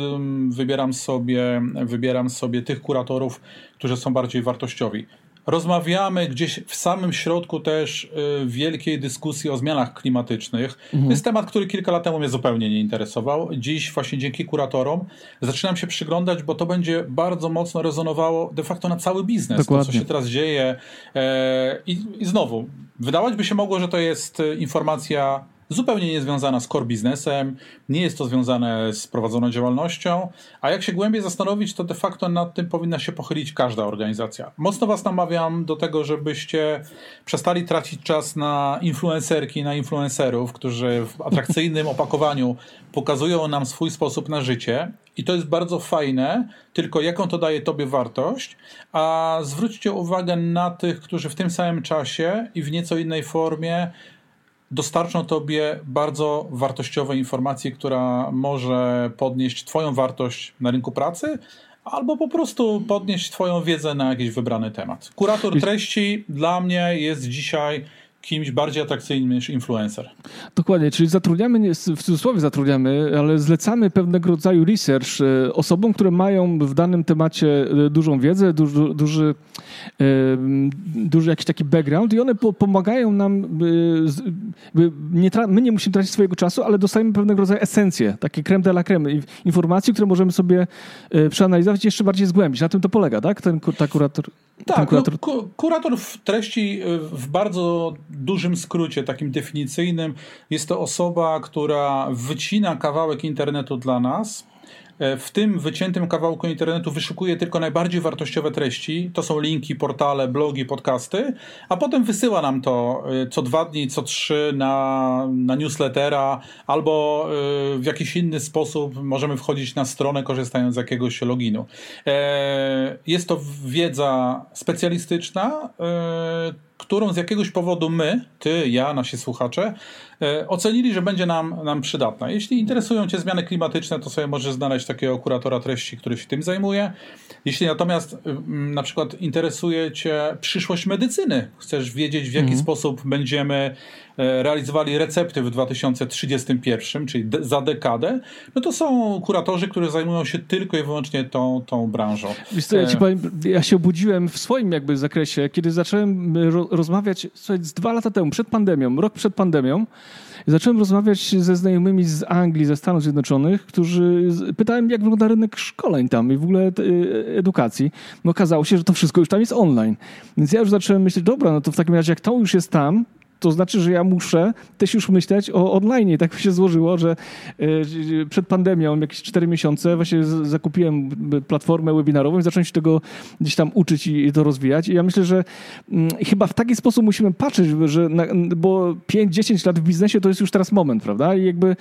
wybieram sobie, wybieram sobie tych kuratorów, którzy są bardziej wartościowi. Rozmawiamy gdzieś w samym środku też y, wielkiej dyskusji o zmianach klimatycznych. Mhm. To jest temat, który kilka lat temu mnie zupełnie nie interesował. Dziś właśnie dzięki kuratorom zaczynam się przyglądać, bo to będzie bardzo mocno rezonowało de facto na cały biznes. Dokładnie. To, co się teraz dzieje. E, I, I znowu, wydawać by się mogło, że to jest y, informacja zupełnie niezwiązana z core biznesem, nie jest to związane z prowadzoną działalnością, a jak się głębiej zastanowić, to de facto nad tym powinna się pochylić każda organizacja. Mocno Was namawiam do tego, żebyście przestali tracić czas na influencerki, na influencerów, którzy w atrakcyjnym *laughs* opakowaniu pokazują nam swój sposób na życie i to jest bardzo fajne, tylko jaką to daje Tobie wartość, a zwróćcie uwagę na tych, którzy w tym samym czasie i w nieco innej formie dostarczą Tobie bardzo wartościowe informacje, która może podnieść Twoją wartość na rynku pracy, albo po prostu podnieść Twoją wiedzę na jakiś wybrany temat. Kurator treści dla mnie jest dzisiaj kimś bardziej atrakcyjnym niż influencer. Dokładnie, czyli zatrudniamy, w cudzysłowie zatrudniamy, ale zlecamy pewnego rodzaju research e, osobom, które mają w danym temacie e, dużą wiedzę, duży, duży, e, duży jakiś taki background i one pomagają nam, nie my nie musimy tracić swojego czasu, ale dostajemy pewnego rodzaju esencję, takie creme de la creme, informacji, które możemy sobie przeanalizować i jeszcze bardziej zgłębić. Na tym to polega, tak? Ten, ta kurator. Tak, kurator... No, kurator w treści w bardzo dużym skrócie, takim definicyjnym, jest to osoba, która wycina kawałek internetu dla nas. E, w tym wyciętym kawałku internetu wyszukuje tylko najbardziej wartościowe treści. To są linki, portale, blogi, podcasty, a potem wysyła nam to e, co dwa dni, co trzy na, na newslettera albo e, w jakiś inny sposób możemy wchodzić na stronę korzystając z jakiegoś loginu. Jest to wiedza specjalistyczna, którą z jakiegoś powodu my, ty, ja, nasi słuchacze, e, ocenili, że będzie nam, nam przydatna. Jeśli interesują Cię zmiany klimatyczne, to sobie możesz znaleźć takiego kuratora treści, który się tym zajmuje. Jeśli natomiast na przykład interesuje Cię przyszłość medycyny, chcesz wiedzieć, w jaki mhm. sposób będziemy e, realizowali recepty w 2031, czyli za dekadę, no to są kuratorzy, którzy zajmują się tylko i wyłącznie tą, tą branżą. Wiesz co, ja, ci e, powiem, ja się obudziłem w swoim jakby zakresie, kiedy zacząłem rozmawiać słuchaj, z dwa lata temu, przed pandemią, rok przed pandemią, zacząłem rozmawiać ze znajomymi z Anglii, ze Stanów Zjednoczonych, którzy pytałem, jak wygląda rynek szkoleń tam i w ogóle edukacji. No okazało się, że to wszystko już tam jest online. Więc ja już zacząłem myśleć, dobra, no to w takim razie jak to już jest tam, to znaczy, że ja muszę też już myśleć o online. I tak się złożyło, że e, przed pandemią, jakieś 4 miesiące, właśnie zakupiłem platformę webinarową i zacząłem się tego gdzieś tam uczyć i to rozwijać. I ja myślę, że mm, chyba w taki sposób musimy patrzeć, że na, bo 5-10 lat w biznesie to jest już teraz moment, prawda? I jakby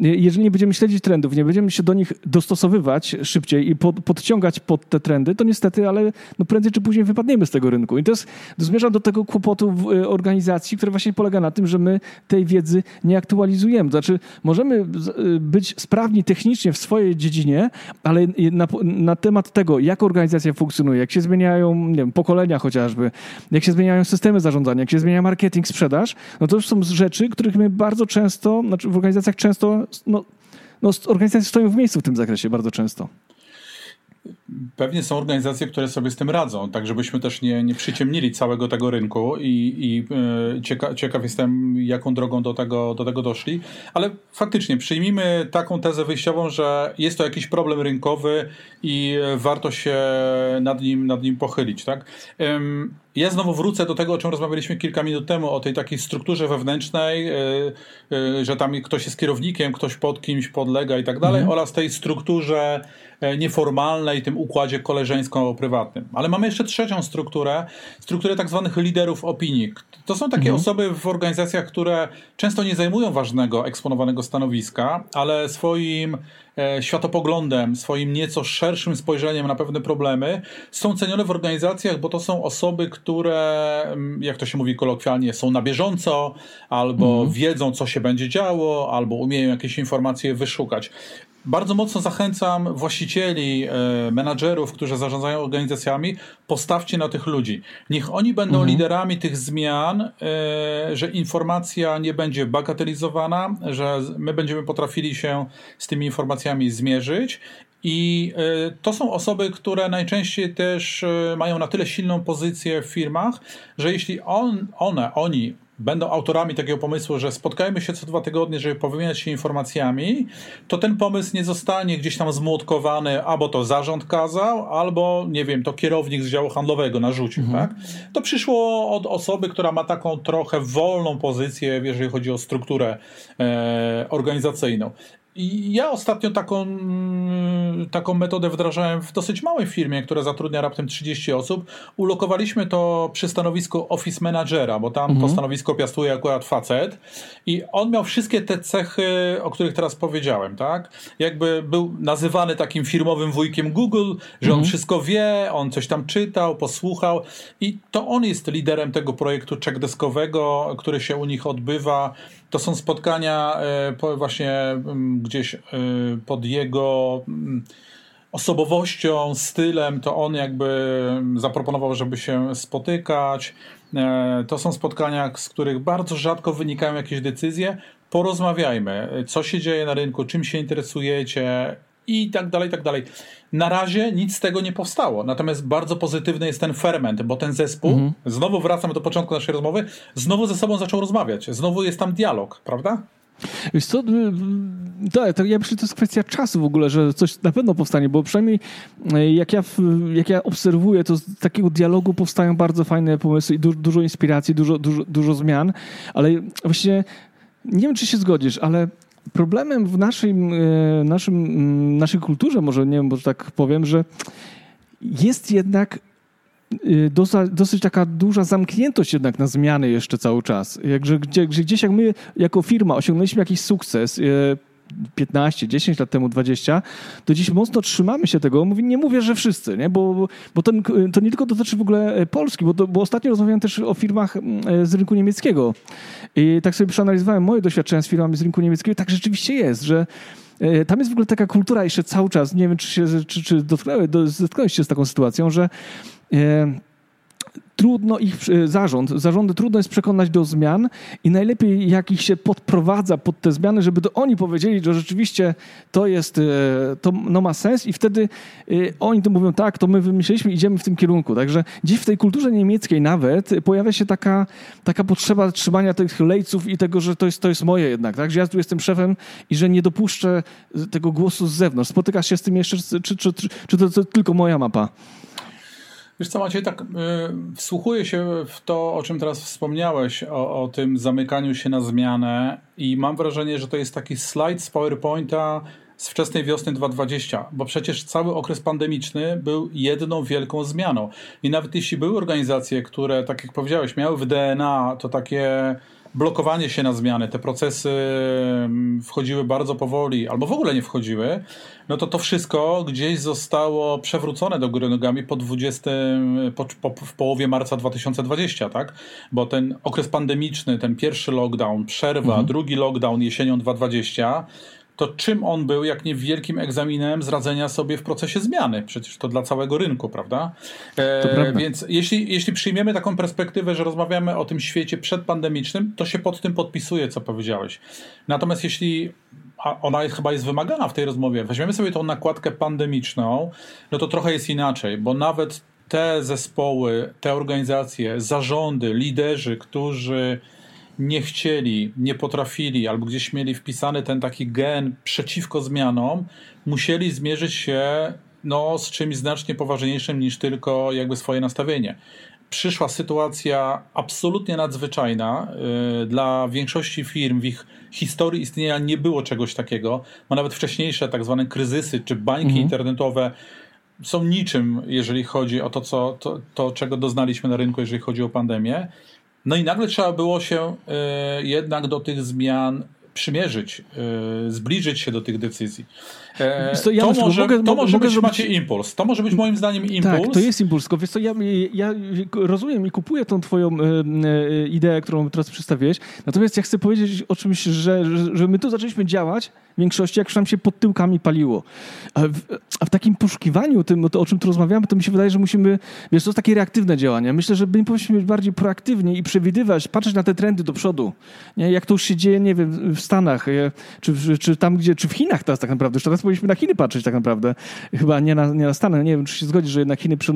jeżeli nie będziemy śledzić trendów, nie będziemy się do nich dostosowywać szybciej i pod, podciągać pod te trendy, to niestety, ale no prędzej czy później wypadniemy z tego rynku. I to, jest, to zmierza do tego kłopotu w e, organizacji, które właśnie polega na tym, że my tej wiedzy nie aktualizujemy. Znaczy, możemy y, być sprawni technicznie w swojej dziedzinie, ale na, na temat tego, jak organizacja funkcjonuje, jak się zmieniają nie wiem, pokolenia chociażby, jak się zmieniają systemy zarządzania, jak się zmienia marketing, sprzedaż, no to już są rzeczy, których my bardzo często, znaczy w organizacjach często, no, no organizacje stoją w miejscu w tym zakresie bardzo często. Pewnie są organizacje, które sobie z tym radzą, tak żebyśmy też nie, nie przyciemnili całego tego rynku i, i e, cieka, ciekaw jestem, jaką drogą do tego, do tego doszli. Ale faktycznie przyjmijmy taką tezę wyjściową, że jest to jakiś problem rynkowy i warto się nad nim, nad nim pochylić. Tak? Ja znowu wrócę do tego, o czym rozmawialiśmy kilka minut temu, o tej takiej strukturze wewnętrznej, e, e, że tam ktoś jest kierownikiem, ktoś pod kimś podlega i tak dalej, mhm. oraz tej strukturze E, nieformalnej, tym układzie koleżeńsko-prywatnym. Ale mamy jeszcze trzecią strukturę, strukturę tak zwanych liderów opinii. To są takie mhm. osoby w organizacjach, które często nie zajmują ważnego, eksponowanego stanowiska, ale swoim światopoglądem, swoim nieco szerszym spojrzeniem na pewne problemy są cenione w organizacjach, bo to są osoby, które, mm, jak to się mówi kolokwialnie, są na bieżąco, albo mhm. wiedzą, co się będzie działo, albo umieją jakieś informacje wyszukać. Bardzo mocno zachęcam właścicieli, e, menadżerów, którzy zarządzają organizacjami, postawcie na tych ludzi. Niech oni będą mhm. liderami tych zmian, e, że informacja nie będzie bagatelizowana, że my będziemy potrafili się z tymi informacjami zmierzyć i e, to są osoby, które najczęściej też mają na tyle silną pozycję w firmach, że jeśli on, one, oni będą autorami takiego pomysłu, że spotkajmy się co dwa tygodnie, żeby powymieniać się informacjami, to ten pomysł nie zostanie gdzieś tam zmłotkowany, albo to zarząd kazał, albo nie wiem, to kierownik z działu handlowego narzucił. Mhm. Tak? To przyszło od osoby, która ma taką trochę wolną pozycję, jeżeli chodzi o strukturę e, organizacyjną. I ja ostatnio taką, mm, taką metodę wdrażałem w dosyć małej firmie, która zatrudnia raptem 30 osób. Ulokowaliśmy to przy stanowisku office managera, bo tam mhm. to stanowisko piastuje akurat facet i on miał wszystkie te cechy, o których teraz powiedziałem, tak? Jakby był nazywany takim firmowym wujkiem Google, że mhm. on wszystko wie, on coś tam czytał, posłuchał i to on jest liderem tego projektu checkdeskowego, który się u nich odbywa to są spotkania e, właśnie mm, gdzieś e, pod jego mm, osobowością, stylem, to on jakby zaproponował, żeby się spotykać. E, to są spotkania, z których bardzo rzadko wynikają jakieś decyzje. Porozmawiajmy, co się dzieje na rynku, czym się interesujecie, i tak dalej, i tak dalej. Na razie nic z tego nie powstało. Natomiast bardzo pozytywny jest ten ferment, bo ten zespół, mhm. znowu wracam do początku naszej rozmowy, znowu ze sobą zaczął rozmawiać. Znowu jest tam dialog, prawda? Wiesz co, tak, to ja myślę, że to jest kwestia czasu w ogóle, że coś na pewno powstanie, bo przynajmniej e, jak ja, jak ja obserwuję, to z takiego dialogu powstają bardzo fajne pomysły i du dużo inspiracji, dużo, dużo, dużo zmian, ale właśnie nie wiem, czy się zgodzisz, ale problemem w naszym, e, naszym, naszej kulturze, może nie wiem, bo tak powiem, że jest jednak e, dosyć, dosyć, taka duża zamkniętość jednak na zmiany jeszcze cały czas. Jakże, gdzie, gdzieś jak my jako firma osiągnęliśmy jakiś sukces, e, 15, 10 lat temu, 20, to dziś mocno trzymamy się tego. nie mówię, że wszyscy, nie? Bo, bo ten, to nie tylko dotyczy w ogóle e, Polski, bo, to, bo ostatnio rozmawiałem też o firmach e, z rynku niemieckiego. I tak sobie przeanalizowałem moje doświadczenia z firmami z rynku niemieckiego. Tak rzeczywiście jest, że e, tam jest w ogóle taka kultura jeszcze cały czas, nie wiem, czy, się, czy, czy dotknąłeś się z taką sytuacją, że trudno ich, e, zarząd, zarządy trudno jest przekonać do zmian i najlepiej jak ich się podprowadza pod te zmiany, żeby to oni powiedzieli, że rzeczywiście to jest, e, to no ma sens i wtedy e, oni to mówią, tak, to my wymyśliliśmy, idziemy w tym kierunku. Także dziś w tej kulturze niemieckiej nawet pojawia się taka, taka potrzeba trzymania tych lejców i tego, że to jest, to jest moje jednak, tak, że ja tu jestem szefem i że nie dopuszczę tego głosu z zewnątrz. Spotykasz się z tym jeszcze, czy, czy, czy, czy to, to tylko moja mapa? Wiesz co, Maciej, tak y, wsłuchuję się w to, o czym teraz wspomniałeś, o, o, tym zamykaniu się na zmianę i mam wrażenie, że to jest taki slajd z PowerPointa z wczesnej wiosny 2020, bo przecież cały okres pandemiczny był jedną wielką zmianą. I nawet jeśli były organizacje, które, tak jak powiedziałeś, miały w DNA to takie blokowanie się na zmiany, te procesy mm, wchodziły bardzo powoli, albo w ogóle nie wchodziły, no to to wszystko gdzieś zostało przewrócone do góry nogami po 20, po, po, w połowie marca 2020, tak? Bo ten okres pandemiczny, ten pierwszy lockdown, przerwa, mhm. drugi lockdown jesienią 2020, to czym on był, jak nie wielkim egzaminem z radzenia sobie w procesie zmiany? Przecież to dla całego rynku, prawda? E, więc jeśli, jeśli przyjmiemy taką perspektywę, że rozmawiamy o tym świecie przedpandemicznym, to się pod tym podpisuje, co powiedziałeś. Natomiast jeśli a ona jest, chyba jest wymagana w tej rozmowie, weźmiemy sobie tą nakładkę pandemiczną, no to trochę jest inaczej, bo nawet te zespoły, te organizacje, zarządy, liderzy, którzy nie chcieli, nie potrafili, albo gdzieś mieli wpisany ten taki gen przeciwko zmianom, musieli zmierzyć się no, z czymś znacznie poważniejszym niż tylko jakby swoje nastawienie. Przyszła sytuacja absolutnie nadzwyczajna. Yy, dla większości firm w ich historii istnienia nie było czegoś takiego, bo nawet wcześniejsze tak zwane kryzysy czy bańki mhm. internetowe są niczym, jeżeli chodzi o to, co, to, to, czego doznaliśmy na rynku, jeżeli chodzi o pandemię. No i nagle trzeba było się y, jednak do tych zmian przymierzyć, y, zbliżyć się do tych decyzji. E, to, ja to, może, mogę, to może mogę być zrobić... macie impuls. To może być moim zdaniem tak, impuls. Tak, to jest impuls. Tylko wiesz co, ja, ja rozumiem i kupuję tą twoją e, e, ideę, którą teraz przedstawiłeś. Natomiast ja chcę powiedzieć o czymś, że, że, że my tu zaczęliśmy działać w większości, jak już nam się pod tyłkami paliło. A w, a w takim poszukiwaniu, tym, to, o czym tu rozmawiamy, to mi się wydaje, że musimy, wiesz, to jest takie reaktywne działanie. Myślę, że my powinniśmy być bardziej proaktywni i przewidywać, patrzeć na te trendy do przodu. Nie? Jak to już się dzieje, nie wiem, w Stanach, czy, czy tam, gdzie, czy w Chinach teraz tak naprawdę. Już teraz powinniśmy na Chiny patrzeć tak naprawdę. Chyba nie na, nie na Stany. Nie wiem, czy się zgodzi, że jednak Chiny przy,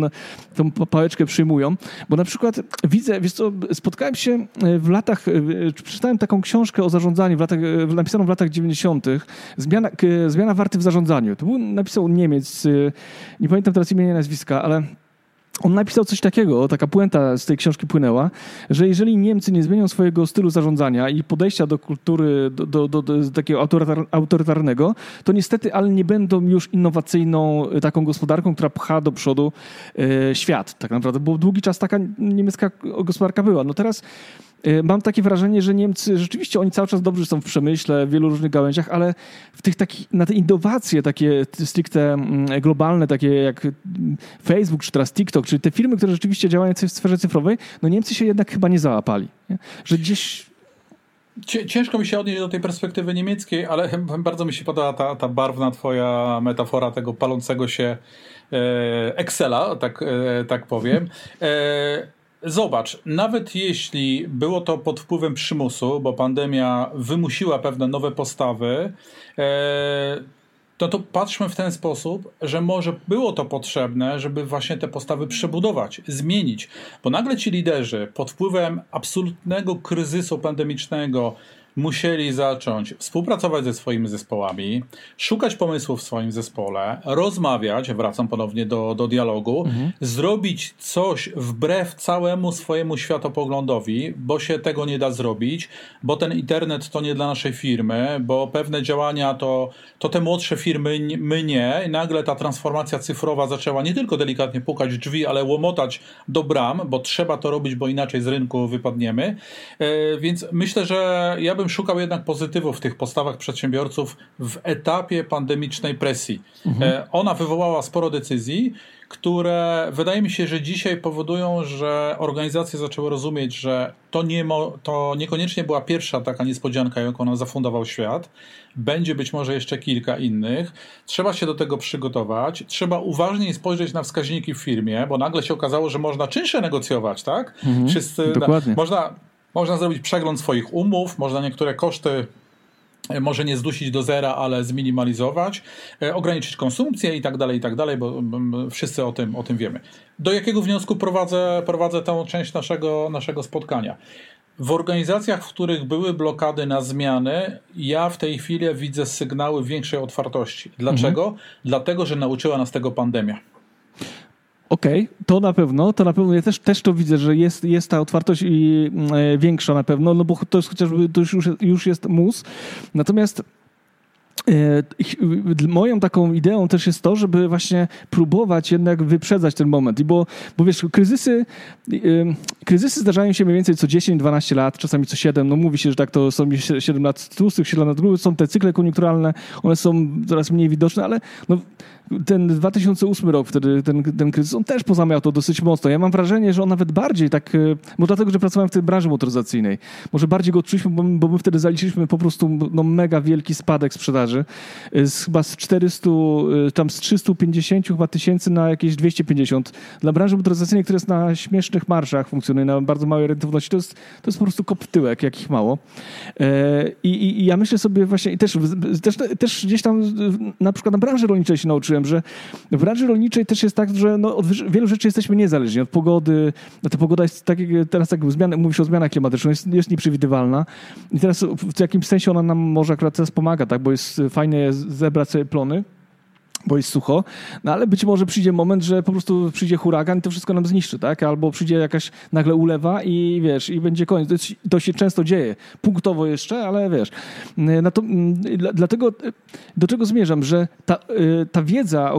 tą pałeczkę przyjmują. Bo na przykład widzę, wiesz co, spotkałem się e, w latach, e, przeczytałem taką książkę o zarządzaniu w latach, e, napisaną w latach 90. Zmiana, zmiana warty w zarządzaniu. To był, napisał Niemiec, nie pamiętam teraz imienia i nazwiska, ale on napisał coś takiego, taka puenta z tej książki płynęła, że jeżeli Niemcy nie zmienią swojego stylu zarządzania i podejścia do kultury, do, do, do, do takiego autorytarnego, to niestety, ale nie będą już innowacyjną taką gospodarką, która pcha do przodu e, świat tak naprawdę, bo długi czas taka niemiecka gospodarka była. No teraz Y, mam takie wrażenie, że Niemcy rzeczywiście oni cały czas dobrze są w przemyśle, w wielu różnych gałęziach, ale w tych takich, na te innowacje takie stricte mm, globalne, takie jak Facebook, czy teraz TikTok, czy te firmy, które rzeczywiście działają w sferze cyfrowej, no Niemcy się jednak chyba nie załapali. Nie? Że gdzieś Ciężko mi się odnieść do tej perspektywy niemieckiej, ale *laughs* bardzo mi się podoba ta, ta barwna twoja metafora tego palącego się e, Excela, tak, e, tak powiem. Zobacz, nawet jeśli było to pod wpływem przymusu, bo pandemia wymusiła pewne nowe postawy, e, no to patrzmy w ten sposób, że może było to potrzebne, żeby właśnie te postawy przebudować, zmienić, bo nagle ci liderzy pod wpływem absolutnego kryzysu pandemicznego, musieli zacząć współpracować ze swoimi zespołami, szukać pomysłów w swoim zespole, rozmawiać, wracam ponownie do, do dialogu, mhm. zrobić coś wbrew całemu swojemu światopoglądowi, bo się tego nie da zrobić, bo ten internet to nie dla naszej firmy, bo pewne działania to, to te młodsze firmy, my nie. I nagle ta transformacja cyfrowa zaczęła nie tylko delikatnie pukać w drzwi, ale łomotać do bram, bo trzeba to robić, bo inaczej z rynku wypadniemy. E, więc myślę, że ja bym bym szukał jednak pozytywów w tych postawach przedsiębiorców w etapie pandemicznej presji. Mhm. E, ona wywołała sporo decyzji, które wydaje mi się, że dzisiaj powodują, że organizacje zaczęły rozumieć, że to, nie mo, to niekoniecznie była pierwsza taka niespodzianka, jaką nam zafundował świat. Będzie być może jeszcze kilka innych. Trzeba się do tego przygotować. Trzeba uważniej spojrzeć na wskaźniki w firmie, bo nagle się okazało, że można czynsze negocjować, tak? Mhm, Wszyscy, dokładnie. można można zrobić przegląd swoich umów, można niektóre koszty e, może nie zdusić do zera, ale zminimalizować, e, ograniczyć konsumpcję i tak dalej, i tak dalej, bo wszyscy o tym, o tym wiemy. Do jakiego wniosku prowadzę, prowadzę tę część naszego, naszego spotkania? W organizacjach, w których były blokady na zmiany, ja w tej chwili widzę sygnały większej otwartości. Dlaczego? Mhm. Dlatego, że nauczyła nas tego pandemia. Okej, okay, to na pewno, to na pewno, ja też, też to widzę, że jest, jest ta otwartość i, e, większa na pewno, no bo to jest chociażby, to już, już jest mus. Natomiast E, moją taką ideą też jest to, żeby właśnie próbować jednak wyprzedzać ten moment. I bo, bo wiesz, kryzysy, kryzysy zdarzają się mniej więcej co 10-12 lat, czasami co 7. No mówi się, że tak to są 7 lat tłustych, 7 lat grubych, są te cykle koniunkturalne, one są coraz mniej widoczne, ale no, ten 2008 rok, wtedy ten, ten kryzys, on też pozamiał to dosyć mocno. Ja mam wrażenie, że on nawet bardziej tak, e, bo dlatego, że pracowałem w tej branży motoryzacyjnej, może bardziej go odczuliśmy, bo, bo my wtedy zaliczyliśmy po prostu no, mega wielki spadek sprzedaży. E, z, chyba z 400, e, tam z 350 chyba tysięcy na jakieś 250. Dla branży motoryzacyjnej, która jest na śmiesznych marszach, funkcjonuje na bardzo małej rentowności, to jest, to jest po prostu kop tyłek, jakich mało. I, i, I, ja myślę sobie właśnie, i też, też, też gdzieś tam na przykład na branży rolniczej się nauczyłem, że w branży rolniczej też jest tak, że no, od wielu rzeczy jesteśmy niezależni. Od pogody, no ta pogoda jest tak, teraz jak zmiany, mówisz o zmianach klimatycznych, jest, jest nieprzewidywalna. I teraz w jakimś sensie ona nam może akurat teraz pomaga, tak, bo jest fajnie zebrać sobie plony, bo jest sucho, no ale być może przyjdzie moment, że po prostu przyjdzie huragan i to wszystko nam zniszczy, tak? Albo przyjdzie jakaś nagle ulewa i wiesz, i będzie koniec. To, to się często dzieje. Punktowo jeszcze, ale wiesz. No to, mm, dlatego do czego zmierzam, że ta, y, ta wiedza,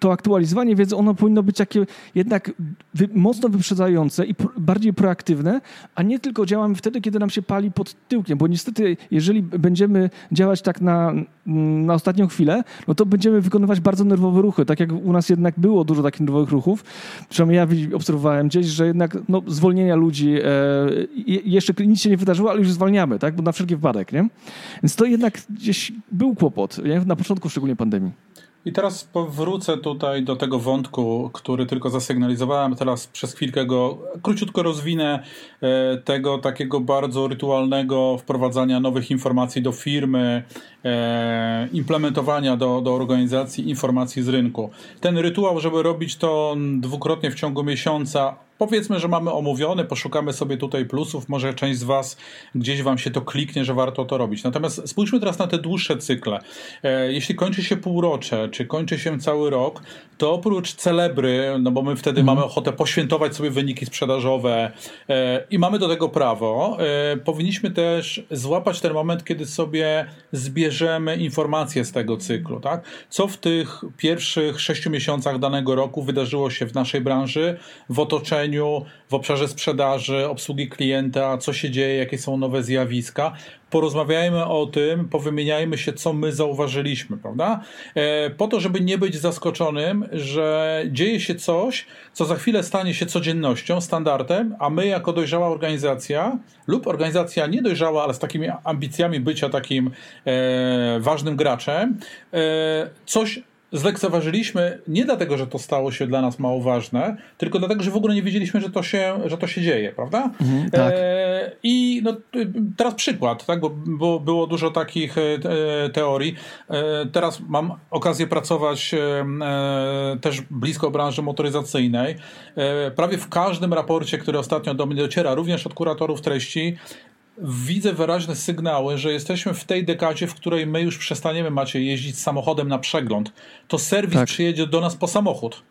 to aktualizowanie wiedzy, ono powinno być takie jednak mocno wyprzedzające i bardziej proaktywne, a nie tylko działamy wtedy, kiedy nam się pali pod tyłkiem, bo niestety, jeżeli będziemy działać tak na, na ostatnią chwilę, no to będziemy wykonywać bardzo nerwowe ruchy, tak jak u nas jednak było dużo takich nerwowych ruchów. Przynajmniej ja obserwowałem gdzieś, że jednak no, zwolnienia ludzi, e, jeszcze nic się nie wydarzyło, ale już zwalniamy, tak? bo na wszelki wypadek. Nie? Więc to jednak gdzieś był kłopot, nie? na początku szczególnie pandemii. I teraz powrócę tutaj do tego wątku, który tylko zasygnalizowałem. Teraz przez chwilkę go króciutko rozwinę. E, tego takiego bardzo rytualnego wprowadzania nowych informacji do firmy, implementowania do, do organizacji informacji z rynku. Ten rytuał, żeby robić to dwukrotnie w ciągu miesiąca, Powiedzmy, że mamy omówione, poszukamy sobie tutaj plusów, może część z Was gdzieś Wam się to kliknie, że warto to robić. Natomiast spójrzmy teraz na te dłuższe cykle. E, jeśli kończy się półrocze, czy kończy się cały rok, to oprócz celebry, no bo my wtedy mhm. mamy ochotę poświętować sobie wyniki sprzedażowe e, i mamy do tego prawo, e, powinniśmy też złapać ten moment, kiedy sobie zbierzemy informacje z tego cyklu. Tak? Co w tych pierwszych sześciu miesiącach danego roku wydarzyło się w naszej branży, w otoczeniu, w obszarze sprzedaży, obsługi klienta, co się dzieje, jakie są nowe zjawiska. Porozmawiajmy o tym, powymieniajmy się, co my zauważyliśmy, prawda? E, po to, żeby nie być zaskoczonym, że dzieje się coś, co za chwilę stanie się codziennością, standardem, a my, jako dojrzała organizacja, lub organizacja niedojrzała, ale z takimi ambicjami bycia takim e, ważnym graczem, e, coś zlekceważyliśmy nie dlatego, że to stało się dla nas mało ważne, tylko dlatego, że w ogóle nie wiedzieliśmy, że to się, że to się dzieje, prawda? Mhm, tak. E, I no, teraz przykład, tak? bo, bo było dużo takich e, teorii. E, teraz mam okazję pracować e, e, też blisko branży motoryzacyjnej. E, prawie w każdym raporcie, który ostatnio do mnie dociera, również od kuratorów treści, widzę wyraźne sygnały, że jesteśmy w tej dekadzie, w której my już przestaniemy, macie jeździć samochodem na przegląd. To serwis tak. przyjedzie do nas po samochód.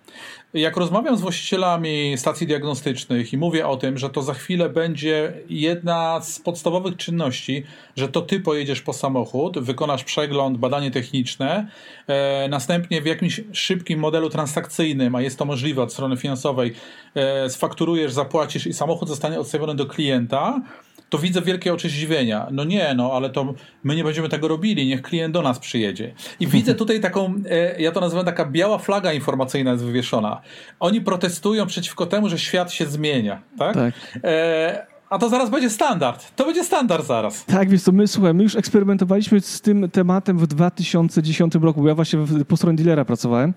Jak rozmawiam z właścicielami stacji diagnostycznych i mówię o tym, że to za chwilę będzie jedna z podstawowych czynności, że to ty pojedziesz po samochód, wykonasz przegląd, badanie techniczne, e, następnie w jakimś szybkim modelu transakcyjnym, a jest to możliwe od strony finansowej, e, sfakturujesz, zapłacisz i samochód zostanie odstawiony do klienta, to widzę wielkie oczy zdziwienia. No nie, no ale to my nie będziemy tego robili, niech klient do nas przyjedzie. I widzę tutaj taką, e, ja to nazywam taka biała flaga informacyjna jest wywieszona. Oni protestują przeciwko temu, że świat się zmienia, tak? tak. E, a to zaraz będzie standard. To będzie standard zaraz. Tak, więc to my, słuchaj, my już eksperymentowaliśmy z tym tematem w 2010 roku, bo ja właśnie po stronie dealera pracowałem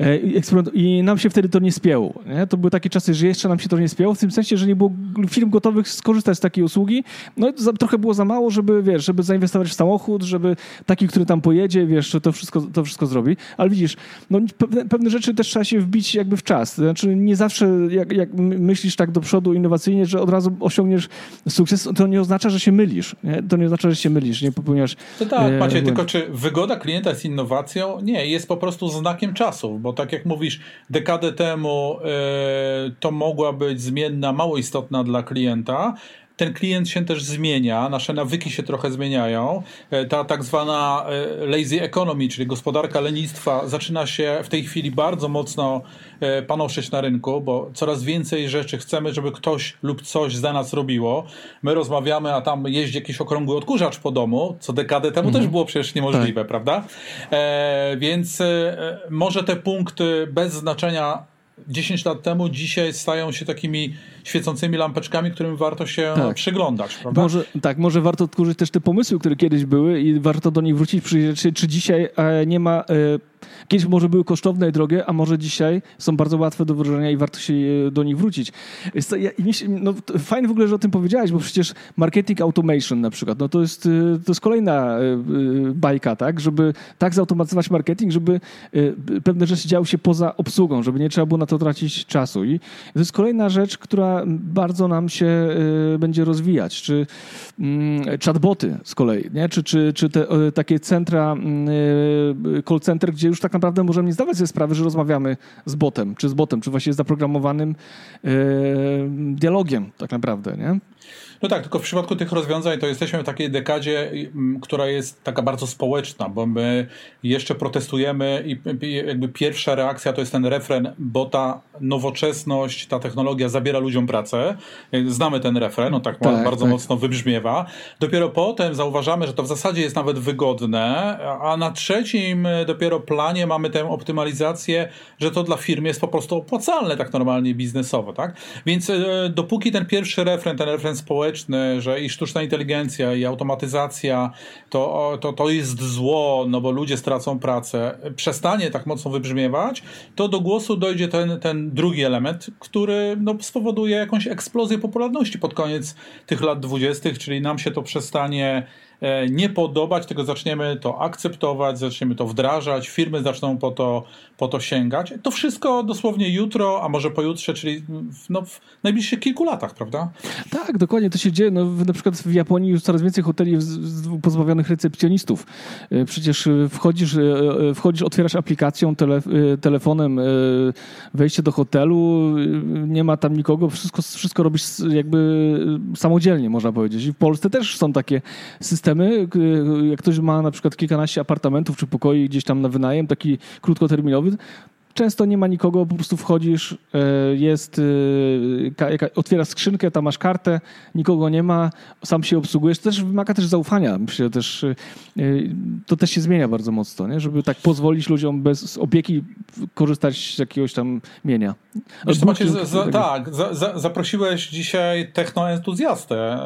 e, i nam się wtedy to nie spięło. Nie? To były takie czasy, że jeszcze nam się to nie spięło, w tym sensie, że nie było firm gotowych skorzystać z takiej usługi. No za, trochę było za mało, żeby, wiesz, żeby zainwestować w samochód, żeby taki, który tam pojedzie, wiesz, to wszystko, to wszystko zrobi. Ale widzisz, no, pewne, pewne rzeczy też trzeba się wbić jakby w czas. Znaczy nie zawsze, jak, jak myślisz tak do przodu innowacyjnie, że od razu osiągniesz osiągniesz sukces, to nie oznacza, że się mylisz. Nie? To nie oznacza, że się mylisz, nie popełniasz. To tak, e, Macie, tylko czy wygoda klienta jest innowacją? Nie, jest po prostu znakiem czasów, bo tak jak mówisz, dekadę temu e, to mogła być zmienna mało istotna dla klienta, ten klient się też zmienia, nasze nawyki się trochę zmieniają. E, ta tak zwana e, lazy economy, czyli gospodarka lenistwa, zaczyna się w tej chwili bardzo mocno e, panoszyć na rynku, bo coraz więcej rzeczy chcemy, żeby ktoś lub coś za nas robiło. My rozmawiamy, a tam jeździ jakiś okrągły odkurzacz po domu, co dekadę temu mhm. też było przecież niemożliwe, tak. prawda? E, więc może te punkty bez znaczenia 10 lat temu, dzisiaj stają się takimi świecącymi lampeczkami, którym warto się tak. przyglądać. Prawda? Może, tak, może warto odkurzyć też te pomysły, które kiedyś były i warto do nich wrócić, czy, czy dzisiaj e, nie ma... E, kiedyś może były kosztowne i drogie, a może dzisiaj są bardzo łatwe do wdrożenia i warto się e, do nich wrócić. Ja, no, fajnie w ogóle, że o tym powiedziałeś, bo przecież marketing automation na przykład, no to jest, to jest kolejna bajka, tak? Żeby tak zautomatyzować marketing, żeby pewne rzeczy działy się poza obsługą, żeby nie trzeba było na to tracić czasu. I to jest kolejna rzecz, która bardzo nam się y, będzie rozwijać. Czy mm, chatboty z kolei, nie? czy, czy, czy te takie centra, y, call center, gdzie już tak naprawdę możemy nie zdawać sobie sprawy, że rozmawiamy z botem, czy z botem, czy właśnie zaprogramowanym y, dialogiem tak naprawdę. Nie? No tak, tylko w przypadku tych rozwiązań to jesteśmy w takiej dekadzie, która jest taka bardzo społeczna, bo my jeszcze protestujemy i jakby pierwsza reakcja to jest ten refren, bo ta nowoczesność, ta technologia zabiera ludziom pracę. Znamy ten refren, no tak, tak bardzo tak. mocno wybrzmiewa. Dopiero potem zauważamy, że to w zasadzie jest nawet wygodne, a na trzecim dopiero planie mamy tę optymalizację, że to dla firmy jest po prostu opłacalne tak normalnie biznesowo, tak? Więc e, dopóki ten pierwszy refren, ten refren społeczny społeczny, że i sztuczna inteligencja, i automatyzacja to, to, to jest zło, no bo ludzie stracą pracę, przestanie tak mocno wybrzmiewać, to do głosu dojdzie ten, ten drugi element, który no, spowoduje jakąś eksplozję popularności pod koniec tych lat dwudziestych, czyli nam się to przestanie E, nie podobać, tylko zaczniemy to akceptować, zaczniemy to wdrażać, firmy zaczną po to, po to sięgać. To wszystko dosłownie jutro, a może pojutrze, czyli w, no, w najbliższych kilku latach, prawda? Tak, dokładnie. To się dzieje. No, na przykład w Japonii już coraz więcej hoteli pozbawionych recepcjonistów. E, przecież e, wchodzisz, wchodzisz otwierasz aplikacją, tele, telefonem wejście do hotelu, nie ma tam nikogo, wszystko, wszystko robisz jakby samodzielnie, można powiedzieć. I w Polsce też są takie systemy, jak ktoś ma na przykład kilkanaście apartamentów czy pokoi gdzieś tam na wynajem, taki krótkoterminowy, jogos często nie ma nikogo, po prostu wchodzisz, e, jest, e, otwierasz skrzynkę, tam masz kartę, nikogo nie ma, sam się obsługujesz. To też wymaga też zaufania. Myślę, też, e, to też się zmienia bardzo mocno, nie? żeby tak pozwolić ludziom bez opieki korzystać z jakiegoś tam mienia. Wiesz, za, tak, za, za, zaprosiłeś dzisiaj technoentuzjastę,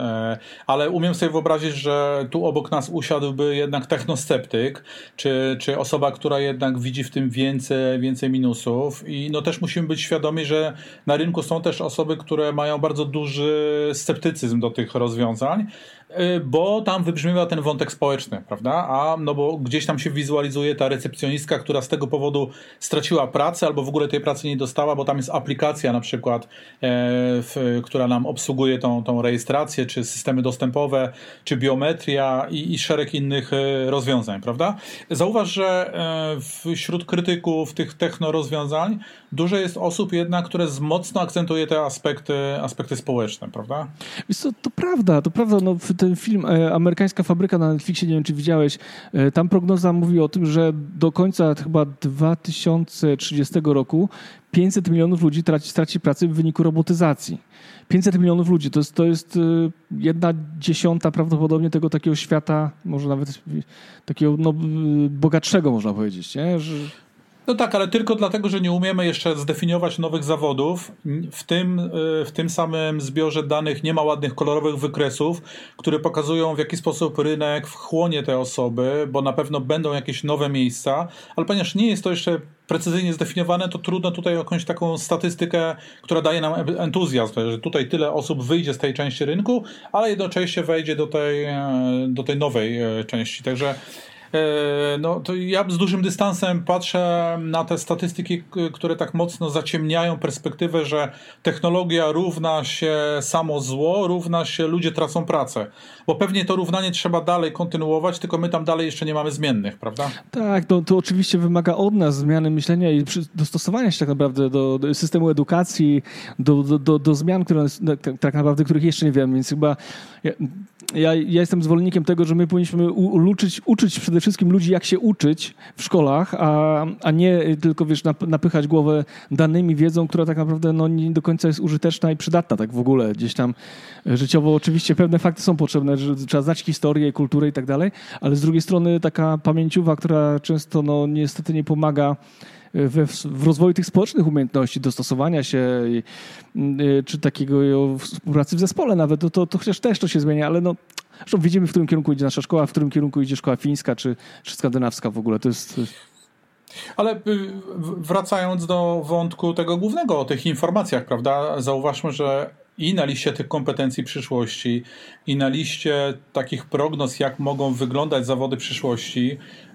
ale umiem sobie wyobrazić, że tu obok nas usiadłby jednak technosceptyk, czy, czy osoba, która jednak widzi w tym więcej, więcej minusów i no też musimy być świadomi, że na rynku są też osoby, które mają bardzo duży sceptycyzm do tych rozwiązań, bo tam wybrzmiewa ten wątek społeczny, prawda? A no bo gdzieś tam się wizualizuje ta recepcjonistka, która z tego powodu straciła pracę albo w ogóle tej pracy nie dostała, bo tam jest aplikacja na przykład, e, w, która nam obsługuje tą, tą rejestrację, czy systemy dostępowe, czy biometria i, i szereg innych e, rozwiązań, prawda? Zauważ, że e, wśród krytyków tych techno rozwiązań, dużo jest osób jednak, które mocno akcentuje te aspekty, aspekty społeczne, prawda? Co, to prawda, to prawda. No, ten film e, Amerykańska Fabryka na Netflixie, nie wiem czy widziałeś, e, tam prognoza mówi o tym, że do końca chyba 2030 roku 500 milionów ludzi traci, straci pracę w wyniku robotyzacji. 500 milionów ludzi to jest, to jest e, jedna dziesiąta prawdopodobnie tego takiego świata, może nawet takiego no, bogatszego, można powiedzieć. Nie? Że... No tak, ale tylko dlatego, że nie umiemy jeszcze zdefiniować nowych zawodów. W tym, y, w tym samym zbiorze danych nie ma ładnych kolorowych wykresów, które pokazują w jaki sposób rynek wchłonie te osoby, bo na pewno będą jakieś nowe miejsca, ale ponieważ nie jest to jeszcze precyzyjnie zdefiniowane, to trudno tutaj jakąś taką statystykę, która daje nam entuzjazm, że tutaj tyle osób wyjdzie z tej części rynku, ale jednocześnie wejdzie do tej, e, do tej nowej e, części. Także no, to ja z dużym dystansem patrzę na te statystyki, które tak mocno zaciemniają perspektywę, że technologia równa się samo zło, równa się ludzie tracą pracę. Bo pewnie to równanie trzeba dalej kontynuować, tylko my tam dalej jeszcze nie mamy zmiennych, prawda? Tak, to, to oczywiście wymaga od nas zmiany myślenia i dostosowania się tak naprawdę do, do systemu edukacji, do, do, do, do zmian, które tak, tak naprawdę, których jeszcze nie wiemy, więc chyba ja, ja, jestem zwolennikiem tego, że my powinniśmy uczyć, uczyć przede wszystkim ludzi, jak się uczyć w szkołach, a, a nie tylko, wiesz, napychać głowę danymi, wiedzą, która tak naprawdę no, nie do końca jest użyteczna i przydatna tak w ogóle. Gdzieś tam życiowo oczywiście pewne fakty są potrzebne, że trzeba znać historię, kulturę i tak dalej, ale z drugiej strony taka pamięciowa, która często no, niestety nie pomaga w, w rozwoju tych społecznych umiejętności, dostosowania się, y, czy takiego współpracy w zespole nawet, to, to, to chociaż też to się zmienia, ale no, zresztą widzimy, w którym kierunku idzie nasza szkoła, w którym kierunku idzie szkoła fińska, czy, czy skandynawska w ogóle. To jest... Ale y, wracając do wątku tego głównego, o tych informacjach, prawda? Zauważmy, że i na liście tych kompetencji przyszłości, i na liście takich prognoz, jak mogą wyglądać zawody przyszłości, E,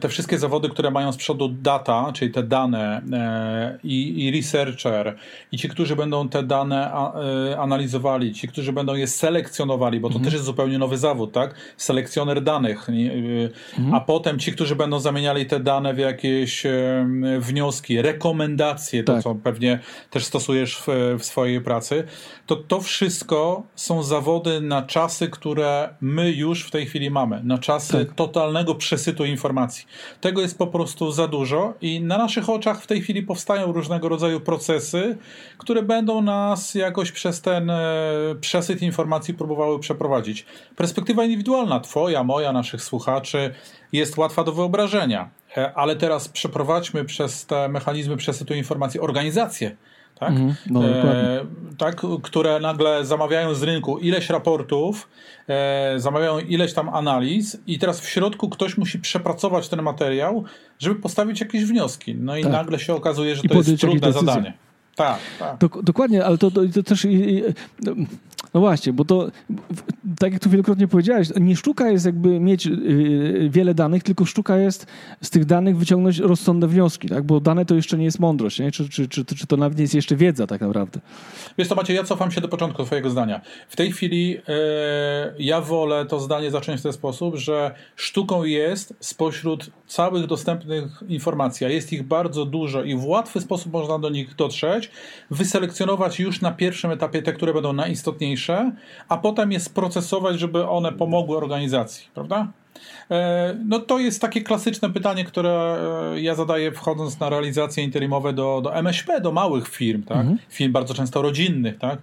te wszystkie zawody, które mają z przodu data, czyli te dane e, i, i researcher, i ci, którzy będą te dane e, analizowali, ci, którzy będą je selekcjonowali, bo to mhm. też jest zupełnie nowy zawód, tak? Selekcjoner danych, mhm. a potem ci, którzy będą zamieniali te dane w jakieś wnioski, rekomendacje, to tak. co pewnie też stosujesz w, w swojej pracy, to to wszystko są zawody na czasy, które my już w tej chwili mamy, na czasy tak. totalnego przesyłu przesytu informacji. Tego jest po prostu za dużo i na naszych oczach w tej chwili powstają różnego rodzaju procesy, które będą nas jakoś przez ten e, przesyt informacji próbowały przeprowadzić. Perspektywa indywidualna, twoja, moja, naszych słuchaczy, jest łatwa do wyobrażenia, e, ale teraz przeprowadźmy przez te mechanizmy przesytu informacji organizacje, tak? Mm, no, e, tak, które nagle zamawiają z rynku ileś raportów, e, zamawiają ileś tam analiz i teraz w środku ktoś musi przepracować ten materiał, żeby postawić jakieś wnioski. No i tak. nagle się okazuje, że I to jest trudne zadanie. Tak, tak. Dok dokładnie, ale to, to, to też. No, no właśnie, bo to, tak jak tu wielokrotnie powiedziałeś, nie sztuka jest jakby mieć yy, wiele danych, tylko sztuka jest z tych danych wyciągnąć rozsądne wnioski, tak? bo dane to jeszcze nie jest mądrość, nie? Czy, czy, czy, czy to nawet nie jest jeszcze wiedza tak naprawdę. Wiesz to Macie, ja cofam się do początku twojego zdania. W tej chwili yy, ja wolę to zdanie zacząć w ten sposób, że sztuką jest spośród całych dostępnych informacji, a jest ich bardzo dużo i w łatwy sposób można do nich dotrzeć, wyselekcjonować już na pierwszym etapie te, które będą najistotniejsze, a potem je sprocesować, żeby one pomogły organizacji, prawda? E, no to jest takie klasyczne pytanie, które e, ja zadaję wchodząc na realizacje interimowe do, do MŚP, do małych firm, tak? Mhm. firm bardzo często rodzinnych, tak?